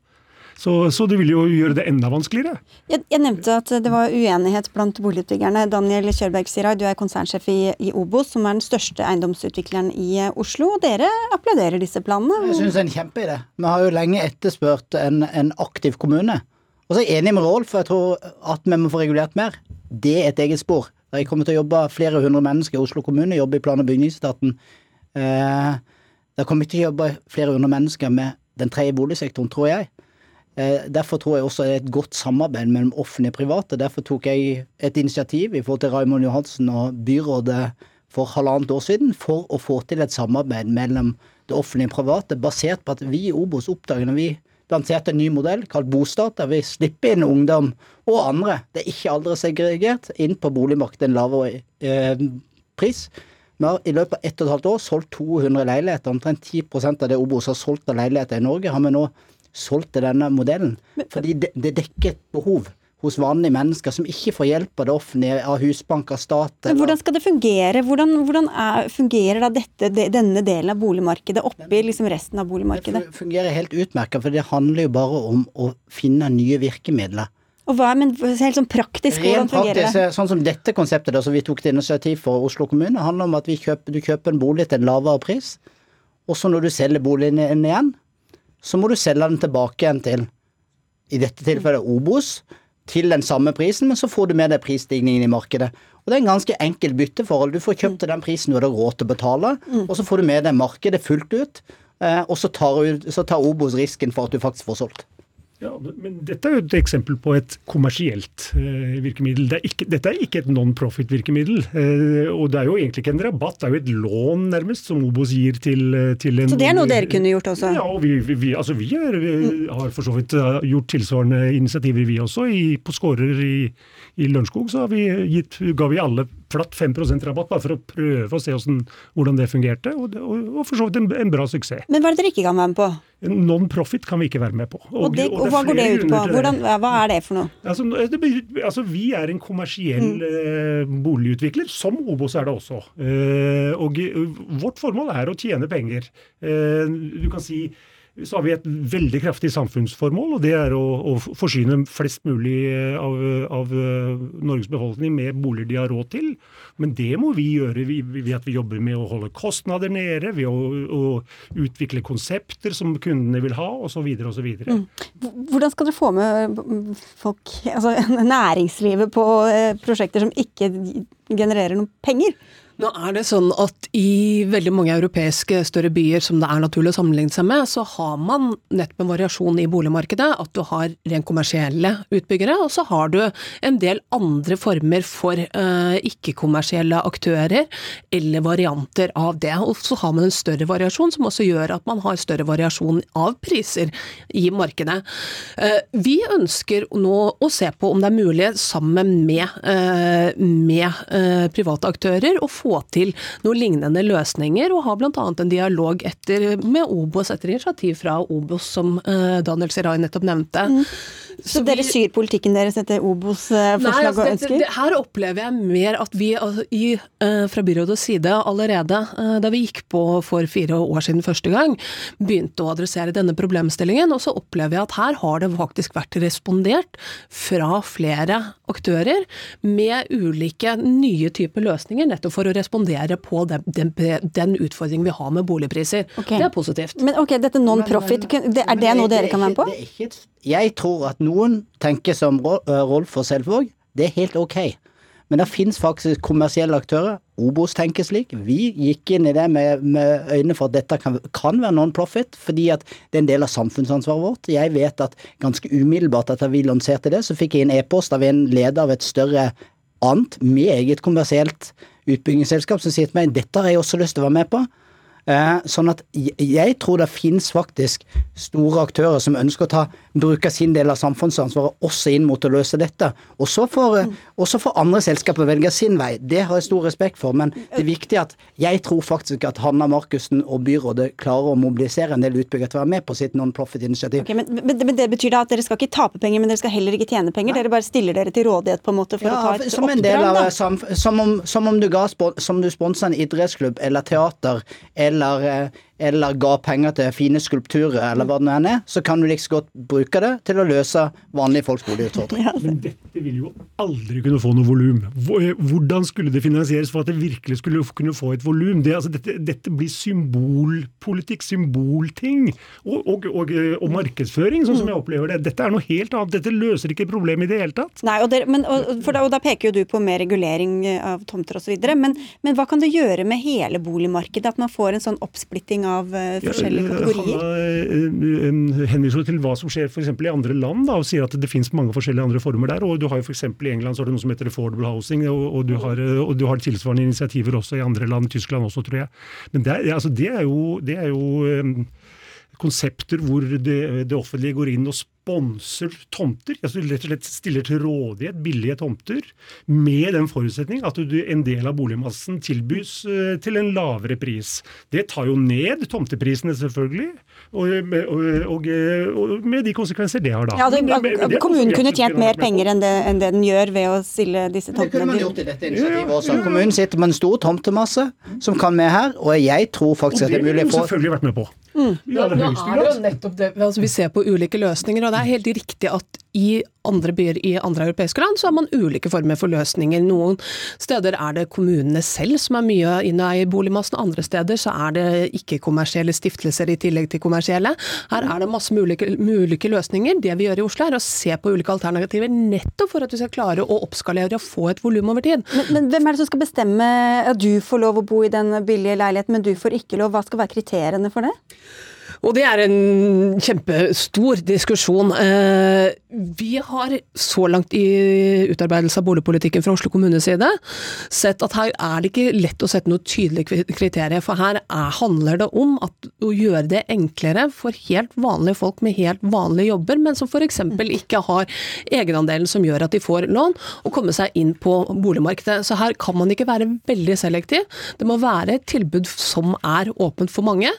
Så, så, det vil jo gjøre det enda vanskeligere. Jeg, jeg nevnte at det var uenighet blant boligutbyggerne. Daniel Kjørberg Sirai, du er konsernsjef i, i, Obos, som er den største eiendomsutvikleren i eh, Oslo. og Dere applauderer disse planene? Jeg syns det er en kjempeidé. Vi har jo lenge etterspurt en, en aktiv kommune. Og så er jeg enig med Rolf, for jeg tror at vi må få regulert mer. Det er et eget spor. Der jeg kommer til å jobbe flere hundre mennesker i Oslo kommune, jobbe i plan- og bygningsetaten. Eh, der kommer til å jobbe flere hundre mennesker med den tredje boligsektoren, tror jeg. Eh, derfor tror jeg også det er et godt samarbeid mellom offentlige og private. Derfor tok jeg et initiativ i forhold til Raymond Johansen og byrådet for halvannet år siden for å få til et samarbeid mellom det offentlige og private, basert på at vi i Obos oppdager når vi lanserte en ny modell kalt Bostad, der vi slipper inn ungdom og andre, det er ikke alderssegregert, inn på boligmarkedet en lavere eh, pris. Vi har i løpet av ett og et halvt år solgt 200 leiligheter. Omtrent 10 av det Obos har solgt av leiligheter i Norge, har vi nå solgt til denne modellen. Fordi det, det dekker et behov hos vanlige mennesker som ikke får hjelp av det offentlige, av Husbank, av stat. Men hvordan skal det fungere? Hvordan, hvordan er, fungerer da dette, denne delen av boligmarkedet oppi liksom resten av boligmarkedet? Det fungerer helt utmerket, for det handler jo bare om å finne nye virkemidler. Og hva, men helt sånn praktisk, hvordan fungerer det? Sånn som dette konseptet da, som vi tok til initiativ for Oslo kommune, handler om at kjøper, du kjøper en bolig til en lavere pris, og så når du selger boligen igjen, så må du selge den tilbake igjen til, i dette tilfellet Obos, til den samme prisen, men så får du med deg prisstigningen i markedet. Og det er en ganske enkel bytteforhold. Du får kjøpt til den prisen du har råd til å betale, mm. og så får du med deg markedet fullt ut, eh, og så tar, så tar Obos risken for at du faktisk får solgt. Ja, men Dette er jo et eksempel på et kommersielt eh, virkemiddel. Det er ikke, dette er ikke et non-profit-virkemiddel. Eh, og det er jo egentlig ikke en rabatt, det er jo et lån nærmest som Obos gir til, eh, til en Så det er noe dere kunne gjort også? Ja, og vi, vi, altså vi, er, vi har for så vidt eh, gjort tilsvarende initiativer vi også. I, på Skårer i, i Lørenskog så ga vi alle flatt 5% rabatt, bare for å prøve å se hvordan, hvordan det fungerte. Og, og, og for så vidt en, en, bra suksess. Men hva er det dere ikke kan være med på? Non-profit kan vi ikke være med på. Og, og, det, og hva går det ut på? Hvordan, hva er det for noe? Altså, det, altså Vi er en kommersiell mm. eh, boligutvikler, som Obos er det også. Eh, og vårt formål er å tjene penger. Eh, du kan si så har vi et veldig kraftig samfunnsformål, og det er å, å forsyne flest mulig eh, av, av, eh, Norges befolkning med boliger de har råd til. Men det må vi gjøre ved at vi jobber med å holde kostnader nede, ved å, å utvikle konsepter som kundene vil ha, osv. osv. Mm. Hvordan skal dere få med folk, altså næringslivet på eh, prosjekter som ikke genererer noen penger? Nå er det sånn at i veldig mange europeiske større byer som det er naturlig å sammenligne seg med, så har man nett med variasjon i boligmarkedet. At du har rent kommersielle utbyggere, og så har du en del andre former for eh, ikke-kommersielle aktører, eller varianter av det. Og så har man en større variasjon, som også gjør at man har større variasjon av priser i markedet. Eh, vi ønsker nå å se på om det er mulig, sammen med, eh, med private aktører, å få til noen lignende løsninger, og har bl.a. en dialog etter, med Obos etter initiativ fra Obos, som uh, Daniel Sirai nettopp nevnte. Mm. Så, så dere syr politikken deres etter Obos-forslag nei, altså, og ønsker? Det, det, her opplever jeg mer at vi altså, i, uh, fra byrådets side allerede, uh, da vi gikk på for fire år siden første gang, begynte å adressere denne problemstillingen. Og så opplever jeg at her har det faktisk vært respondert fra flere aktører med ulike nye typer løsninger, nettopp for å respondere på den, den, den utfordringen vi har med boligpriser. Okay. Det er positivt. Men ok, dette non-profit, er det noe dere kan være med på? Jeg tror at noen tenker som Rolf og Selvåg. Det er helt ok. Men det finnes faktisk kommersielle aktører. Obos tenker slik. Vi gikk inn i det med, med øynene for at dette kan, kan være non-profit, fordi at det er en del av samfunnsansvaret vårt. Jeg vet at ganske umiddelbart etter vi lanserte det, så fikk jeg en e-post av en leder av et større annet, meget kommersielt utbyggingsselskap som sier til meg dette har jeg også lyst til å være med på. Eh, sånn at jeg tror det finnes faktisk store aktører som ønsker å ta bruker sin del av samfunnsansvaret også inn mot å løse dette. Og så får, andre selskaper velge sin vei. Det har jeg stor respekt for. Men det er viktig at jeg tror faktisk at Hanna Markussen og byrådet klarer å mobilisere en del utbyggere til å være med på sitt non-profit-initiativ. Okay, men, men, men, det betyr da at dere skal ikke tape penger, men dere skal heller ikke tjene penger? Dere bare stiller dere til rådighet på en måte for ja, å ta et som oppdrag? Av, som, som, om, som om du, ga, som du sponser en idrettsklubb eller teater eller eh, eller ga penger til fine skulpturer, eller hva det nå er, så kan du like godt bruke det til å løse vanlige folks boligutfordringer. Men dette vil jo aldri kunne få noe volum. Hvordan skulle det finansieres for at det virkelig skulle kunne få et volum? Det, altså, dette, dette, blir symbolpolitikk, symbolting, og, og, og, og, markedsføring, sånn som jeg opplever det. Dette er noe helt annet. Dette løser ikke problemet i det hele tatt. Nei, og, der, men, da, og da, peker jo du på mer regulering av tomter osv. Men, men hva kan det gjøre med hele boligmarkedet, at man får en sånn oppsplitting av av eh, forskjellige kategorier? Han henviser til hva som skjer f.eks. i andre land, da, og sier at det finnes mange forskjellige andre former der. og du har jo for i England så har du noe som heter affordable housing, og, og, du har, og, du har, tilsvarende initiativer også i andre land, Tyskland også, tror jeg. Men det altså, det er jo, det er jo konsepter hvor det, det, offentlige går inn og sponser tomter. altså Rett og slett stiller til rådighet billige tomter med den forutsetning at du, en del av boligmassen tilbys uh, til en lavere pris. Det tar jo ned tomteprisene, selvfølgelig, og, og, og, og med de konsekvenser det har da. Ja, det, det, kommunen kunne tjent mer penger enn det, enn det, den gjør ved å stille disse tomtene. Det kunne man gjort i dette initiativet også. Kommunen sitter med en stor tomtemasse som kan med her, og jeg tror faktisk at det er mulig å få selvfølgelig vært med på. Mm. Ja, det er det jo nettopp det. Altså, vi ser på ulike løsninger, og det er helt riktig at i andre byer i andre europeiske land så har man ulike former for løsninger. Noen steder er det kommunene selv som er mye inne i boligmassen, andre steder så er det ikke-kommersielle stiftelser i tillegg til kommersielle. Her er det masse ulike, ulike, løsninger. Det vi gjør i Oslo er å se på ulike alternativer nettopp for at vi skal klare å oppskalere og få et volum over tid. Men, men, hvem er det som skal bestemme at du får lov å bo i den billige leiligheten, men du får ikke lov? Hva skal være kriteriene for det? Og det er en kjempestor diskusjon. Eh, vi har så langt i utarbeidelse av boligpolitikken fra Oslo kommunes side sett at her er det ikke lett å sette noe tydelige kriterier, for her er, handler det om at, å gjøre det enklere for helt vanlige folk med helt vanlige jobber, men som f.eks. ikke har egenandelen som gjør at de får lån, å komme seg inn på boligmarkedet. Så her kan man ikke være veldig selektiv. Det må være et tilbud som er åpent for mange,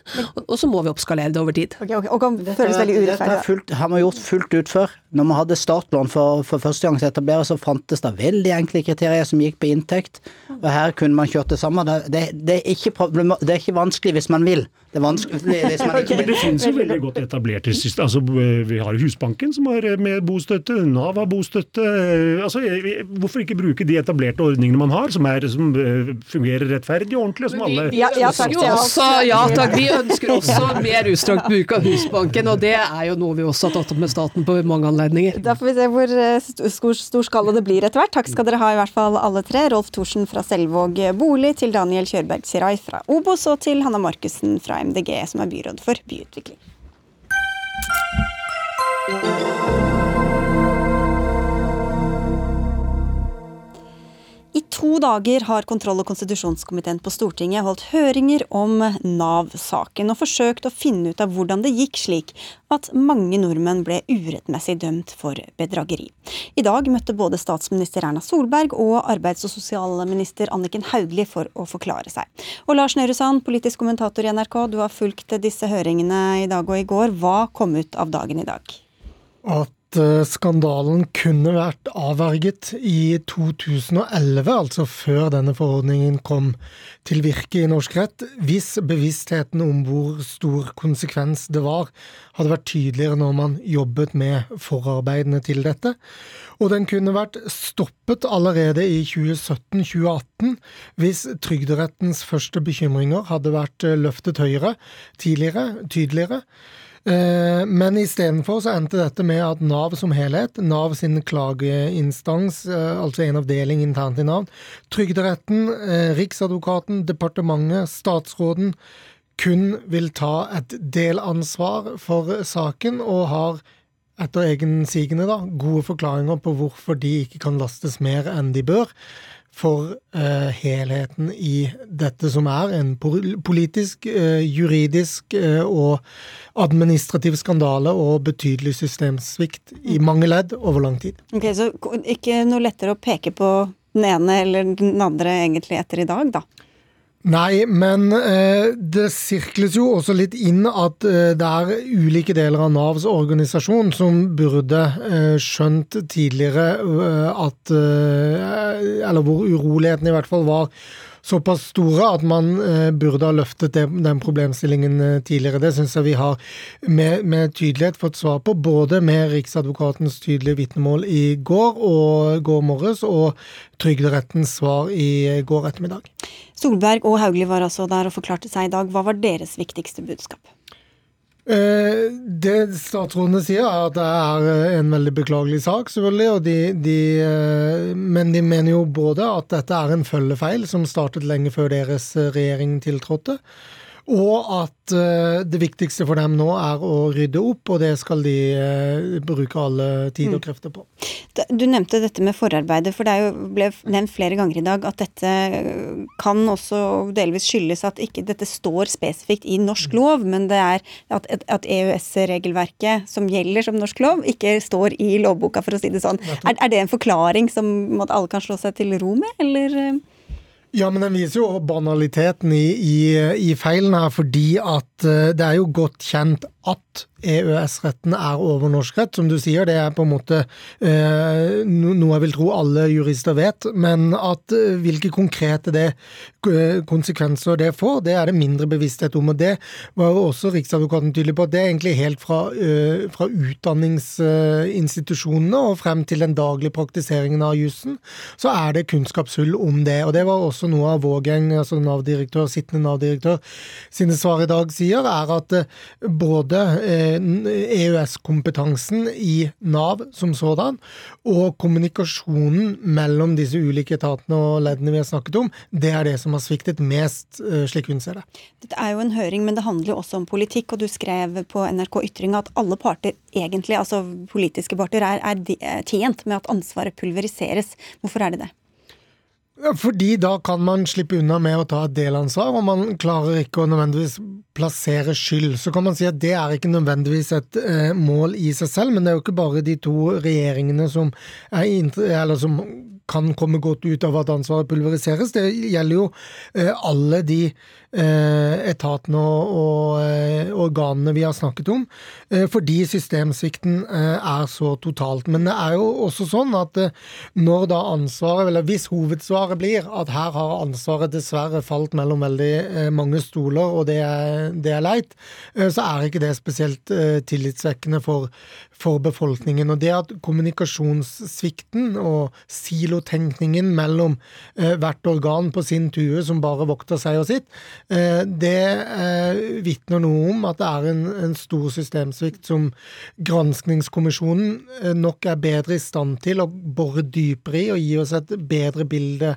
og så må vi oppskalere det over tid. Okay, okay. Og kan føles veldig urettferdig. Dette har man gjort fullt ut før. Når vi hadde startlån for, for første gang etablere, så fantes det veldig enkle kriterier som gikk på inntekt. Og her kunne man kjørt det samme. Det, det, det, er, ikke det er ikke vanskelig hvis man vil. Det er vanskelig hvis man ikke vil. Det finnes jo veldig godt etablerte system. Altså, vi har Husbanken som har med bostøtte, Nav har bostøtte. Altså, hvorfor ikke bruke de etablerte ordningene man har, som, er, som eh, fungerer rettferdig og ordentlig, og som alle ja, ja, takk, også, ja takk, vi ønsker også mer utstrakt bruk av Husbanken, og det er jo noe vi også har tatt opp med staten på mange anledninger. Da får vi se hvor eh, stor, stor skala det blir etter hvert. Takk skal dere ha i hvert fall alle tre. Rolf Thorsen fra Selvåg bolig, til Daniel Kjørberg Sirai fra Obos og til Hanna Markussen fra MDG, som er byråd for byutvikling. I to dager har kontroll- og konstitusjonskomiteen på Stortinget holdt høringer om Nav-saken, og forsøkt å finne ut av hvordan det gikk slik at mange nordmenn ble urettmessig dømt for bedrageri. I dag møtte både statsminister Erna Solberg og arbeids- og sosialminister Anniken Hauglie for å forklare seg. Og Lars Nehru Sand, politisk kommentator i NRK, du har fulgt disse høringene i dag og i går. Hva kom ut av dagen i dag? At skandalen kunne vært avverget i 2011, altså før denne forordningen kom til virke i norsk rett, hvis bevisstheten om hvor stor konsekvens det var, hadde vært tydeligere når man jobbet med forarbeidene til dette. Og den kunne vært stoppet allerede i 2017-2018 hvis Trygderettens første bekymringer hadde vært eh, løftet høyere tidligere, tydeligere. Eh, men istedenfor så endte dette med at Nav som helhet, Nav sin klageinstans, eh, altså en avdeling internt i Nav, Trygderetten, eh, Riksadvokaten, departementet, statsråden, kun vil ta et delansvar for saken, og har etter egensigende, da, gode forklaringer på hvorfor de ikke kan lastes mer enn de bør for uh, helheten i dette som er en politisk, uh, juridisk uh, og administrativ skandale og betydelig systemsvikt i mange ledd over lang tid. Ok, Så ikke noe lettere å peke på den ene eller den andre egentlig etter i dag, da? Nei, men eh, det sirkles jo også litt inn at eh, det er ulike deler av Navs organisasjon som burde eh, skjønt tidligere eh, at eh, Eller hvor uroligheten i hvert fall var såpass store at man eh, burde ha løftet den problemstillingen eh, tidligere. Det syns jeg vi har med, med, tydelighet fått svar på, både med Riksadvokatens tydelige vitnemål i går og går morges, og Trygderettens svar i går ettermiddag. Solberg og Hauglie var altså der og forklarte seg i dag. Hva var deres viktigste budskap? Eh, det statsrådene sier, er at det er eh, en veldig beklagelig sak, selvfølgelig. De, de, eh, men de mener jo både at dette er en følgefeil som startet lenge før deres regjering tiltrådte, og at uh, det viktigste for dem nå er å rydde opp, og det skal de uh, bruke alle tid og mm. krefter på. Du nevnte dette med forarbeidet, for det er ble nevnt flere ganger i dag at dette kan også delvis skyldes at ikke dette står spesifikt i norsk mm. lov, men det er at, at EØS-regelverket som gjelder som norsk lov, ikke står i lovboka, for å si det sånn. Er, er det en forklaring som alle kan slå seg til ro med, eller? Ja, men den viser jo banaliteten i, i, i feilen her, fordi at eh, det er jo godt kjent at EØS-retten er over norsk rett. Som du sier, det er på en måte eh, noe jeg vil tro alle jurister vet. Men at eh, hvilke konkrete det, eh, konsekvenser det får, det er det mindre bevissthet om. Og det var jo også Riksadvokaten tydelig på. Det er egentlig helt fra, eh, fra utdanningsinstitusjonene og frem til den daglige praktiseringen av jussen, så er det kunnskapshull om det. Og det var også noe av Vågeng, altså Nav-direktør, sittende Nav-direktør, sine svar i dag sier, er at eh, både EØS-kompetansen i Nav som sådan, og kommunikasjonen mellom disse ulike etatene og leddene vi har snakket om, det er det som har sviktet mest, eh, slik hun ser det. Dette er jo en høring, men det handler jo også om politikk, og du skrev på NRK Ytring at alle parter egentlig, altså politiske parter, er, er tjent med at ansvaret pulveriseres. Hvorfor er det det? Fordi da kan man slippe unna med å ta et delansvar, og man klarer ikke å nødvendigvis plassere skyld. Så kan man si at det er ikke nødvendigvis et eh, mål i seg selv, men det er jo ikke bare de to regjeringene som, er, som kan komme godt ut av at ansvaret pulveriseres. Det gjelder jo eh, alle de etatene og, eh, organene vi har snakket om, eh, fordi systemsvikten er så totalt. Men det er jo også sånn at når da ansvaret, eller hvis hovedsvaret blir at her har ansvaret dessverre falt mellom veldig mange stoler, og det er, det er leit, så er ikke det spesielt tillitsvekkende for, for befolkningen. Og det at kommunikasjonssvikten og silotenkningen mellom hvert organ på sin tue som bare vokter seg og sitt, Eh, det eh, vitner noe om at det er en, stor systemsvikt som granskningskommisjonen eh, nok er bedre i stand til å bore dypere i og gi oss et bedre bilde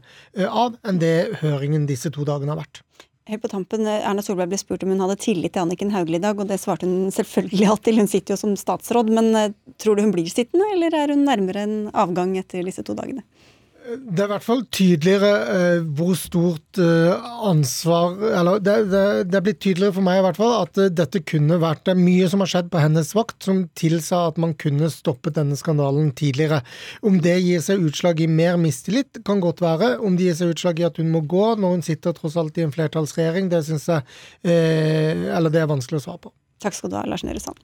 av enn det høringen disse to dagene har vært. Helt på tampen, Erna Solberg ble spurt om hun hadde tillit til Anniken Hauglie i dag, og det svarte hun selvfølgelig til. Hun sitter jo som statsråd, men tror du hun blir sittende, eller er hun nærmere en avgang etter disse to dagene? Det er i hvert fall tydeligere eh, hvor stort eh, ansvar Eller det, det, det, er blitt tydeligere for meg i hvert fall at eh, dette kunne vært Det mye som har skjedd på hennes vakt som tilsa at man kunne stoppet denne skandalen tidligere. Om det gir seg utslag i mer mistillit, kan godt være. Om det gir seg utslag i at hun må gå når hun sitter tross alt i en flertallsregjering, det syns jeg eh, Eller det er vanskelig å svare på. Takk skal du ha, Lars Nehru.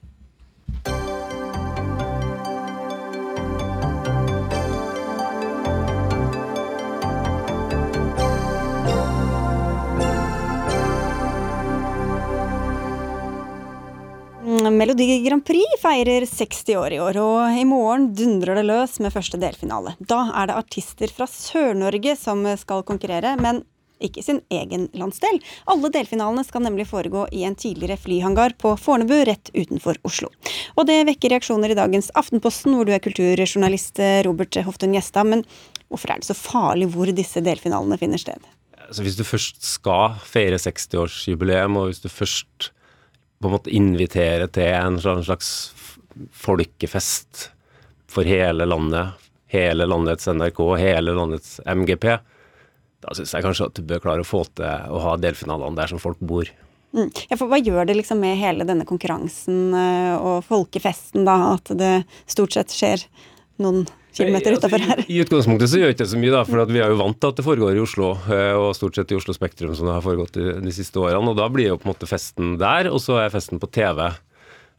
Melodi Grand Prix feirer 60 år i år, og i morgen dundrer det løs med første delfinale. Da er det artister fra Sør-Norge som skal konkurrere, men ikke sin egen landsdel. Alle delfinalene skal nemlig foregå i en tidligere flyhangar på Fornebu, rett utenfor Oslo. Og det vekker reaksjoner i dagens Aftenposten, hvor du er kulturjournalist Robert Hoftun Gjestad. Men hvorfor er det så farlig hvor disse delfinalene finner sted? Altså, hvis du først skal feire 60-årsjubileum, og hvis du først på en måte invitere til en slags folkefest for hele landet, hele landets NRK, hele landets MGP, da syns jeg kanskje at du bør klare å få til å ha delfinalene der som folk bor. Mm. Ja, for hva gjør det liksom med hele denne konkurransen eh, og folkefesten, da, at det stort sett skjer noen kilometer utafor her? I, I utgangspunktet så gjør ikke det så mye, da, for vi er jo vant til at det foregår i Oslo, eh, og stort sett i Oslo Spektrum som det har foregått de, de siste årene. og Da blir jo på en måte festen der, og så er festen på TV.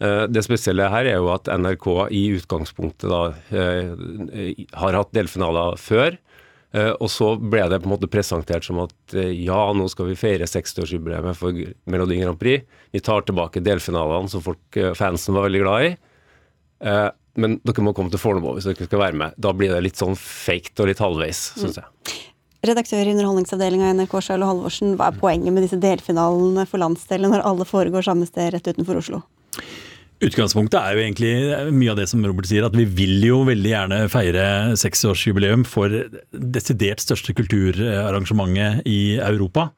Eh, det spesielle her er jo at NRK i utgangspunktet da har hatt delfinaler før. Og så ble det på en måte presentert som at ja, nå skal vi feire 60-årsjubileet for Melodi Grand Prix. Vi tar tilbake delfinalene som folk, fansen var veldig glad i. men dere må komme til Fornebu hvis dere skal være med. Da blir det litt sånn fake og litt halvveis, mm. syns jeg. Redaktør i Underholdningsavdelinga i NRK, Charlo Halvorsen. Hva er poenget med disse delfinalene for landsdelen når alle foregår samme sted rett utenfor Oslo? Utgangspunktet er jo egentlig mye av det som Robert sier, at vi vil jo veldig gjerne feire seksårsjubileum for desidert største kulturarrangementet i Europa.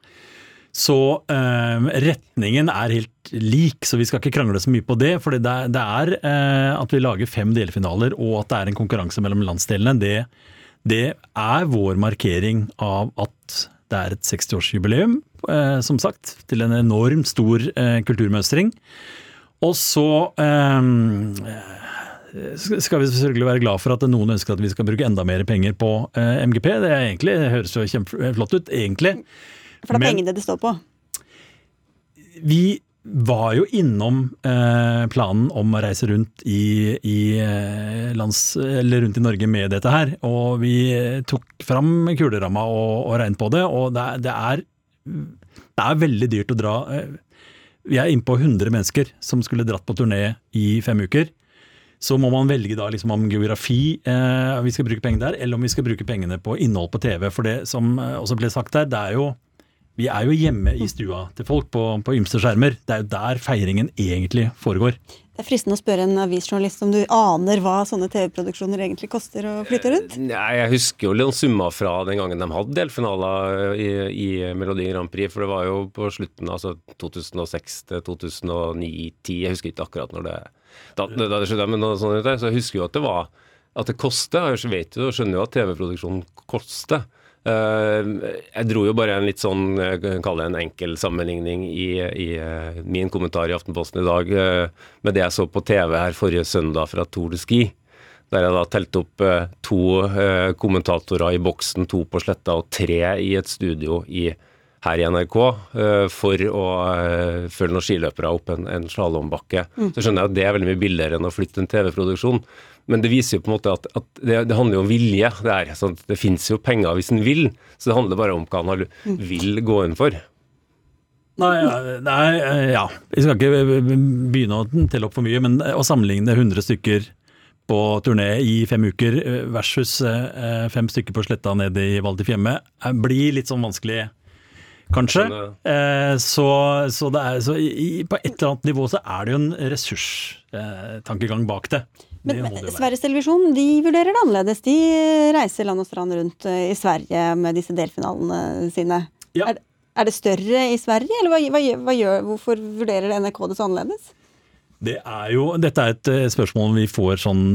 Så eh, retningen er helt lik, så vi skal ikke krangle så mye på det. For det, det er eh, at vi lager fem delfinaler og at det er en konkurranse mellom landsdelene, det, det er vår markering av at det er et 60-årsjubileum, eh, som sagt, til en enormt stor eh, kulturmønstring. Og så um, skal vi selvfølgelig være glad for at noen ønsker at vi skal bruke enda mer penger på eh, MGP. Det, egentlig, det høres jo kjempeflott ut, egentlig. For det er pengene det står på? Vi var jo innom eh, planen om å reise rundt i, i eh, lands, eller rundt i Norge med dette her. Og vi tok fram kuleramma og, og regnet på det, og det, det, er, det er veldig dyrt å dra. Eh, vi er innpå 100 mennesker som skulle dratt på turné i fem uker. Så må man velge da liksom om geografi eh, vi skal bruke pengene der, eller om vi skal bruke pengene på innhold på TV. For det som eh, også ble sagt der, det er jo vi er jo hjemme i stua til folk på, på ymse skjermer. Det er jo der feiringen egentlig foregår. Det er fristende å spørre en avisjournalist om du aner hva sånne TV-produksjoner egentlig koster å flytte rundt? Nei, Jeg husker jo litt summer fra den gangen de hadde delfinaler i, i Melodi Grand Prix. For det var jo på slutten, altså 2006 til 2009-2010. Jeg husker ikke akkurat når det da, da det skjedde, men sånn, så jeg husker jo at det var at det koster. Jeg vet jo, skjønner jo at TV-produksjonen koster. Eh, jeg dro jo bare en litt sånn, kall det en enkel sammenligning i, i, eh, min kommentar i Aftenposten i dag med det jeg så på TV her forrige søndag fra Tour de Ski. Der jeg da telte opp to kommentatorer i boksen, to på sletta og tre i et studio i, her i NRK for å følge noen skiløpere opp en, en slalåmbakke. Mm. Så skjønner jeg at det er veldig mye billigere enn å flytte en TV-produksjon. Men det viser jo på en måte at, at det, det, handler jo om vilje. Det, er, sånn, det finnes jo penger hvis en vil, så det handler bare om hva en vil gå inn for. Nei, nei, ja. Vi skal ikke begynne å telle opp for mye, men å sammenligne 100 stykker på turné i fem uker versus eh, fem stykker på sletta nede i Val di Fiemme blir litt sånn vanskelig kanskje. Eh, så, så, er, så i, på et eller annet nivå så er det jo en ressurstankegang eh, bak det. Men Sveriges Televisjon de vurderer det annerledes. De reiser land og strand rundt eh, i Sverige med disse delfinalene sine. Ja. Er, er, det større i Sverige, eller hva, hva, hva gjør, hvorfor vurderer NRK det så annerledes? Det er jo, dette er et eh, spørsmål vi får sånn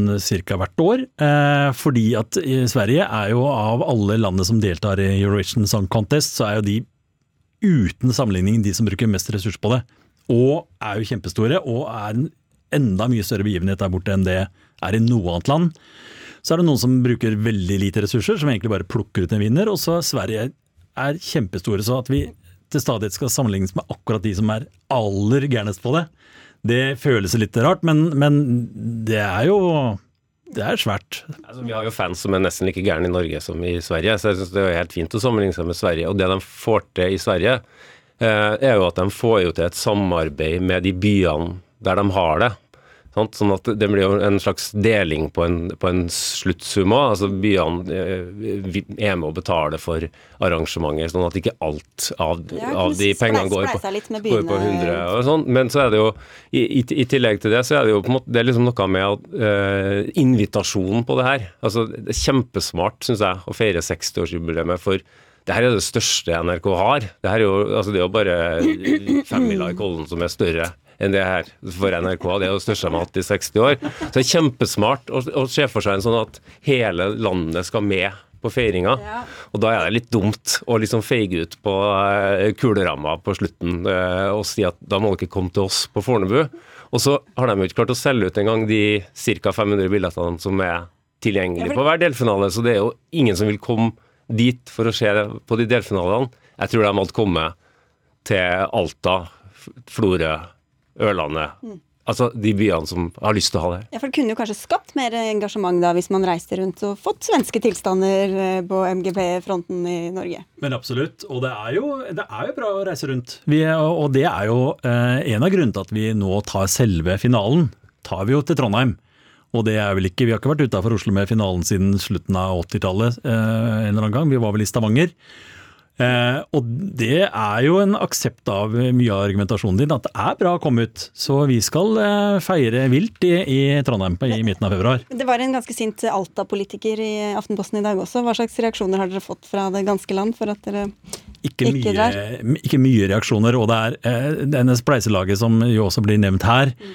ca. hvert år. Eh, fordi at Sverige er jo av alle landene som deltar i Eurovision Song Contest, så er jo de uten sammenligning de som bruker mest ressurs på det. Og er jo kjempestore, og er en enda mye større begivenhet der borte enn det er i noe annet land. Så er det noen som bruker veldig lite ressurser, som egentlig bare plukker ut en vinner. Og så er Sverige er kjempestore, så at vi til stadighet skal sammenlignes med akkurat de som er aller gærnest på det, det føles litt rart, men, men det er jo det er svært. Altså, vi har jo fans som er nesten like gærne i Norge som i Sverige, så jeg synes det er helt fint å sammenligne seg med Sverige. Og det de får til i Sverige, eh, er jo at de får jo til et samarbeid med de byene der de har det. Sånn at det blir jo en slags deling på en, på en sluttsum òg. Altså byene eh, er med å betale for arrangementer, sånn at ikke alt av, av de pengene går på, går på 100 og sånn. Men så er det jo, i, i, tillegg til det, så er det jo på en måte, det er liksom noe med uh, invitasjonen på det her. Altså det er kjempesmart, syns jeg, å feire 60-årsjubileet for det her er det største NRK har. Det her er jo, altså det er jo bare femmila i Kollen som er større enn det her for NRK. Det er det største de har hatt i 60 år. Så det er kjempesmart å, å se for seg en sånn at hele landet skal med på feiringa. Ja. Og da er det litt dumt å liksom feige ut på uh, kuleramma på slutten uh, og si at da må dere komme til oss på Fornebu. Og så har de jo ikke klart å selge ut engang de ca. 500 billettene som er tilgjengelige på hver delfinale, så det er jo ingen som vil komme dit for å se på de delfinalene. Jeg tror de hadde kommet til Alta, Florø, Ørlandet. Mm. Altså de byene som har lyst til å ha det. Ja, for Det kunne jo kanskje skapt mer engasjement da, hvis man reiste rundt og fått svenske tilstander eh, på MGP-fronten i Norge? Men absolutt, og det er jo, det er jo bra å reise rundt. Vi, og det er jo eh, en av grunnene til at vi nå tar selve finalen. Tar vi jo til Trondheim. Og det er vel ikke, Vi har ikke vært utafor Oslo med finalen siden slutten av 80-tallet eh, en eller annen gang. Vi var vel i Stavanger. Eh, og det er jo en aksept av mye av argumentasjonen din, at det er bra å komme ut. Så vi skal eh, feire vilt i, i Trondheim i midten av februar. Det var en ganske sint Alta-politiker i Aftenposten i dag også. Hva slags reaksjoner har dere fått fra det ganske land for at dere ikke, ikke drar? Ikke mye reaksjoner. Og det er eh, denne spleiselaget som jo også blir nevnt her. Mm.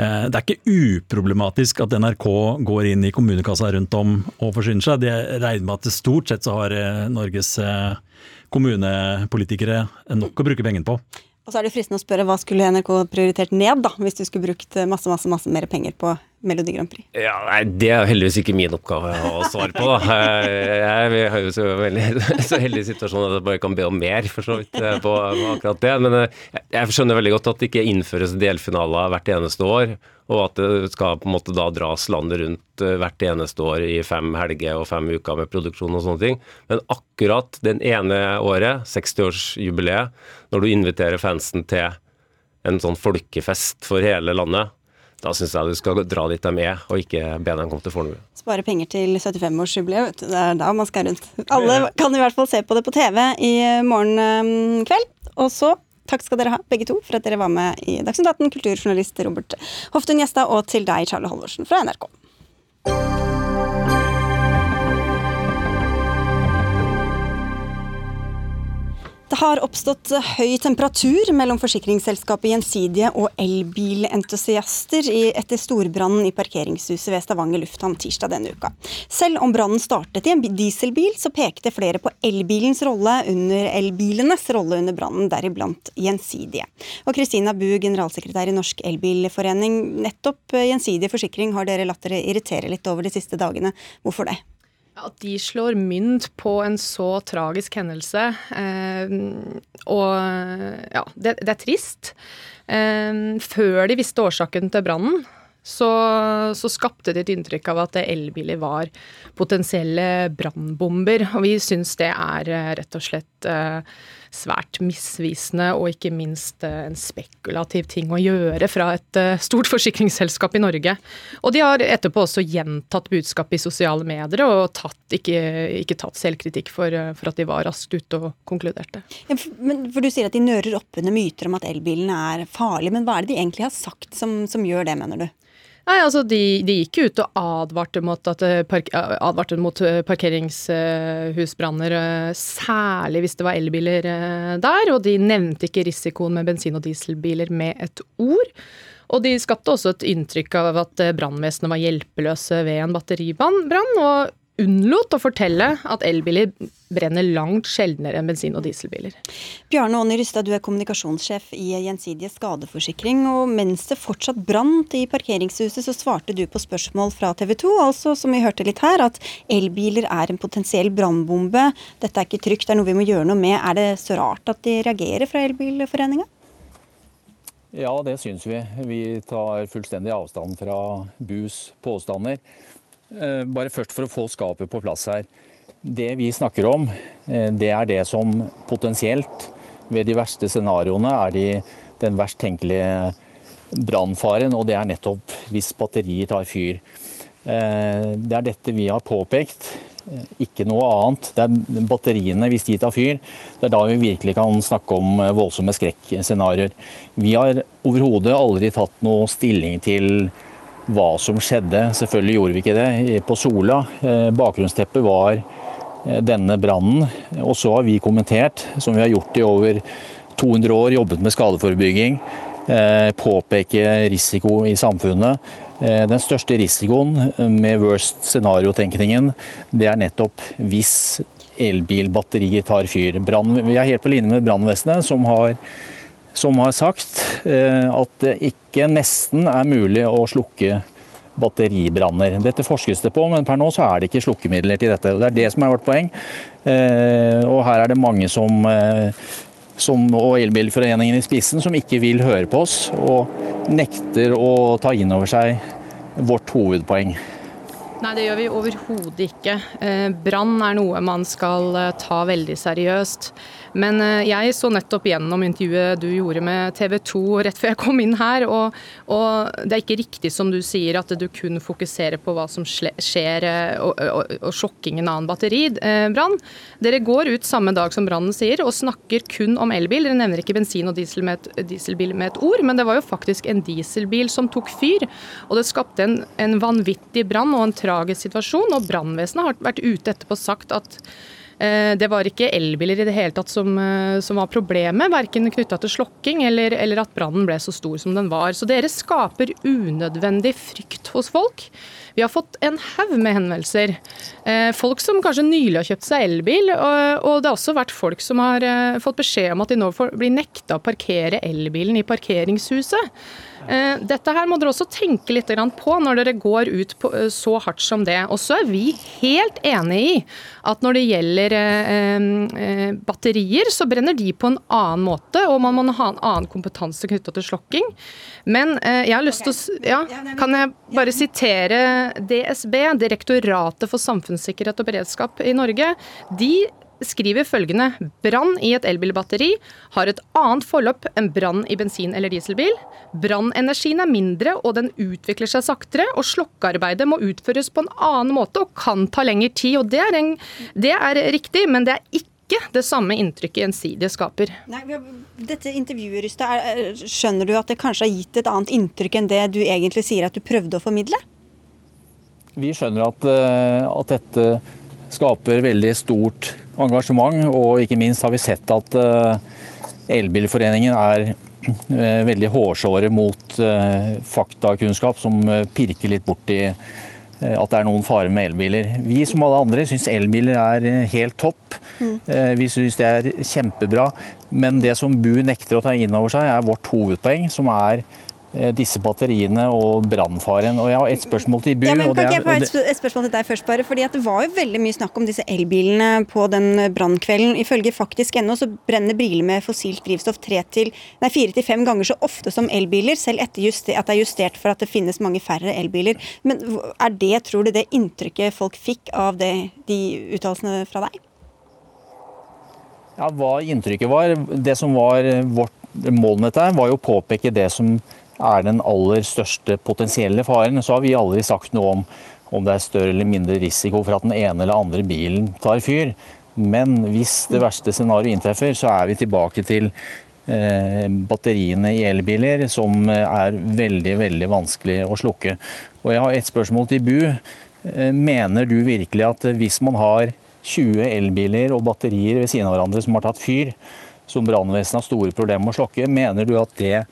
Det er ikke uproblematisk at NRK går inn i kommunekassa rundt om og forsyner seg. Det regner med at stort sett så har Norges kommunepolitikere nok å bruke pengene på. Og så er det fristende å spørre hva skulle NRK prioritert ned, da, hvis du skulle brukt masse, masse, masse mer penger på Melodi Grand Prix? Ja, nei, Det er heldigvis ikke min oppgave å svare på. da. Jeg har jo så, veldig, så heldig situasjon at jeg bare kan be om mer, for så vidt, eh, på, på akkurat det. Men eh, jeg skjønner veldig godt at det ikke innføres delfinaler hvert eneste år og at det skal på en måte da dras landet rundt eh, hvert eneste år i fem helger og fem uker med produksjon og sånne ting. Men akkurat den ene året, 60-årsjubileet, når du inviterer fansen til en sånn folkefest for hele landet, da syns jeg du skal dra dit de er, og ikke be dem komme til Fornebu. Spare penger til 75-årsjubileet, det er da man skal rundt. Alle kan i hvert fall se på det på TV i morgen eh, kveld. Og så Takk skal dere ha, begge to, for at dere var med i Dagsnytt 18, kulturjournalist Robert Hoftun Gjestad, og til deg, Charlie Halvorsen fra NRK. Det har oppstått høy temperatur mellom forsikringsselskapet Gjensidige og elbilentusiaster etter storbrannen i parkeringshuset ved Stavanger lufthavn tirsdag denne uka. Selv om brannen startet i en dieselbil, så pekte flere på elbilens rolle under elbilenes rolle under brannen, deriblant Gjensidige. Og Kristina Bu, generalsekretær i Norsk Elbilforening. Nettopp Gjensidige forsikring har dere latt dere irritere litt over de siste dagene. Hvorfor det? At de slår mynt på en så tragisk hendelse. Eh, og ja, det, det er trist. Eh, før de visste årsaken til brannen, så, så, skapte det et inntrykk av at elbiler var potensielle brannbomber. Og vi syns det er eh, rett og slett eh, svært misvisende og ikke minst eh, en spekulativ ting å gjøre fra et eh, stort forsikringsselskap i Norge. Og de har etterpå også gjentatt budskapet i sosiale medier og tatt, ikke, ikke, tatt selvkritikk for, eh, for, at de var raskt ute og konkluderte. Ja, for, men, for Du sier at de nører opp under myter om at elbilene er farlige, men hva er det de egentlig har sagt som, som gjør det, mener du? Nei, altså de, de, gikk ut og advarte mot, at, eh, park, eh, advarte mot eh, parkeringshusbranner, særlig hvis det var elbiler der. Og de nevnte ikke risikoen med bensin- og dieselbiler med et ord. Og de skapte også et inntrykk av at brannvesenet var hjelpeløse ved en batteribrann. Og unnlot å fortelle at elbiler brenner langt sjeldnere enn bensin- og dieselbiler. Bjarne Aanny Rystad, du er kommunikasjonssjef i Gjensidige skadeforsikring. og Mens det fortsatt brant i parkeringshuset, så svarte du på spørsmål fra TV 2, altså som vi hørte litt her, at elbiler er en potensiell brannbombe. Dette er ikke trygt, det er noe vi må gjøre noe med. Er det så rart at de reagerer fra Elbilforeninga? Ja, det syns vi. Vi tar fullstendig avstand fra BUs påstander. Eh, bare først for å få skapet på plass her. Det vi snakker om, eh, det er det som potensielt, ved de verste scenarioene, er de, den verst tenkelige brannfaren. Og det er nettopp hvis batterier tar fyr. Eh, det er dette vi har påpekt, ikke noe annet. Det er batteriene, hvis de tar fyr, det er da vi virkelig kan snakke om voldsomme skrekkscenarioer. Vi har overhodet aldri tatt noe stilling til hva som skjedde. Selvfølgelig gjorde vi ikke det på Sola. Eh, bakgrunnsteppet var eh, denne brannen. Og så har vi kommentert, som vi har gjort i over 200 år, jobbet med skadeforebygging. påpeke risiko i samfunnet. Den største risikoen med worst scenario-tenkningen, det er nettopp hvis elbilbatterier tar fyr. Brand, vi er helt på linje med brannvesenet, som har, som har sagt at det ikke nesten er mulig å slukke batteribranner. Dette forskes det på, men per nå så er det ikke slukkemidler til dette. Det er det som er vårt poeng. Og her er det mange som som, og Elbilforeningen i spissen, som ikke vil høre på oss og nekter å ta inn over seg vårt hovedpoeng. Nei, det gjør vi overhodet ikke. Eh, brann er noe man skal eh, ta veldig seriøst. Men eh, jeg så nettopp gjennom intervjuet du gjorde med TV 2 rett før jeg kom inn her, og, og, det er ikke riktig som du sier at du kun fokuserer på hva som skjer og, og, og sjokkingen av en batteribrann. Dere går ut samme dag som brannen sier og snakker kun om elbil. Dere nevner ikke bensin og diesel med et, dieselbil med et ord, men det var jo faktisk en dieselbil som tok fyr. Og det skapte en, en vanvittig brann og en tragisk situasjon, og brannvesenet har vært ute etterpå og sagt at Eh, det var ikke elbiler i det hele tatt som, eh, som var problemet, verken knytta til slokking eller, eller at brannen ble så stor som den var. Så dere skaper unødvendig frykt hos folk. Vi har fått en haug med henvendelser. Eh, folk som kanskje nylig har kjøpt seg elbil, og det har også vært folk som har fått beskjed om at de nå blir nekta å parkere elbilen i parkeringshuset. Eh, dette her må dere også tenke litt på når dere går ut eh, så hardt som det. Og så er vi helt enig i at når det gjelder eh, batterier, så brenner de på en annen måte, og man må ha en annen kompetanse knytta til slokking. Men jeg har lyst til å ja, Kan jeg bare sitere DSB, Direktoratet for samfunnssikkerhet og beredskap i Norge. De skriver følgende brann i et elbilbatteri har et annet forløp enn brann i bensin- eller dieselbil. Brannenergien er mindre og den utvikler seg saktere, og slokkearbeidet må utføres på en annen måte og kan ta lengre tid. og Det er, en, det er riktig, men det er ikke det samme inntrykket gjensidige skaper. Nei, dette intervjuet, Rysta, skjønner du at det kanskje har gitt et annet inntrykk enn det du egentlig sier at du prøvde å formidle? Vi skjønner at, eh, at dette skaper veldig stort engasjement, og ikke minst har vi sett at eh, Elbilforeningen er eh, veldig hårsåre mot eh, faktakunnskap som pirker litt borti at det er noen fare med elbiler. Vi som alle andre syns elbiler er helt topp. Mm. Vi syns det er kjempebra. Men det som Bu nekter å ta inn over seg, er vårt hovedpoeng, som er disse batteriene og brannfaren. Og jeg har et spørsmål til Bu. Ja, men kan ikke jeg få et, et spørsmål til deg først, bare? fordi Det var jo veldig mye snakk om disse elbilene på den brannkvelden. Ifølge faktisk.no så brenner biler med fossilt drivstoff fire til fem ganger så ofte som elbiler, selv etter juster, at det er justert for at det finnes mange færre elbiler. Men er det, tror du, det inntrykket folk fikk av det, de uttalelsene fra deg? Ja, Hva inntrykket var? Det som var vårt mål med dette, var jo å påpeke det som er den aller største potensielle faren. Så har vi aldri sagt noe om om det er større eller mindre risiko for at den ene eller andre bilen tar fyr. Men hvis det verste scenarioet inntreffer, så er vi tilbake til eh, batteriene i elbiler, som er veldig, veldig vanskelig å slukke. Og jeg har et spørsmål til Bu. Eh, mener du virkelig at hvis man har 20 elbiler og batterier ved siden av hverandre som har tatt fyr, som brannvesenet har store problemer med å slokke, mener du at det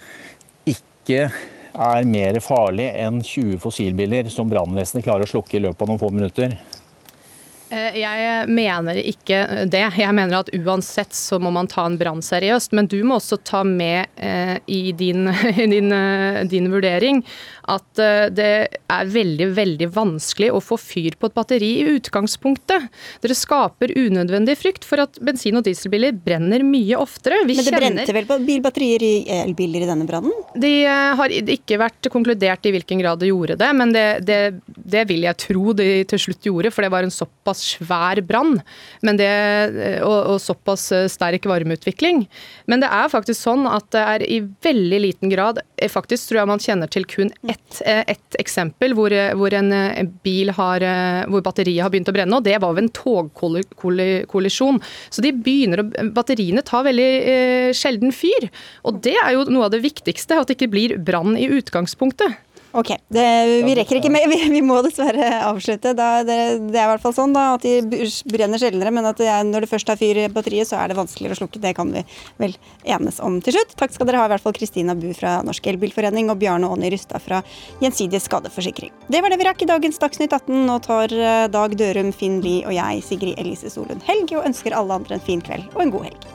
ikke er mer farlig enn 20 fossilbiler som brannvesenet klarer å slukke i løpet av noen få minutter. Eh, jeg mener ikke det. Jeg mener at uansett så må man ta en brann seriøst. Men du må også ta med eh, i din, din, eh, din, vurdering at eh, det er veldig, veldig vanskelig å få fyr på et batteri i utgangspunktet. Dere skaper unødvendig frykt for at bensin- og dieselbiler brenner mye oftere. Vi Men det kjenner... brente vel på bilbatterier i elbiler i denne brannen? De har ikke vært konkludert i hvilken grad de gjorde det, men det, det, det vil jeg tro de til slutt gjorde, for det var en såpass såpass svær brann og, og, såpass eh, sterk varmeutvikling. Men det er faktisk sånn at det er i veldig liten grad eh, Faktisk tror jeg man kjenner til kun ett, eh, ett eksempel hvor, hvor, en bil har, hvor batteriet har begynt å brenne, og det var ved en togkollisjon. Så de begynner å, batteriene tar veldig sjelden fyr. Og det er jo noe av det viktigste, at det ikke blir brann i utgangspunktet. Ok, det, vi rekker ikke mer. Vi, vi må dessverre avslutte. Da, det, det, er i hvert fall sånn da, at de brenner sjeldnere, men at det er, når det først har fyr i batteriet, så er det vanskeligere å slukke. Det kan vi vel enes om til slutt. Takk skal dere ha, i hvert fall Kristina Bu fra Norsk Elbilforening og Bjarne Aani Rustad fra Gjensidig skadeforsikring. Det var det vi rakk i dagens Dagsnytt 18. Nå tar eh, Dag Dørum, Finn Lie og jeg, Sigrid Elise Solund, helg og ønsker alle andre en fin kveld og en god helg.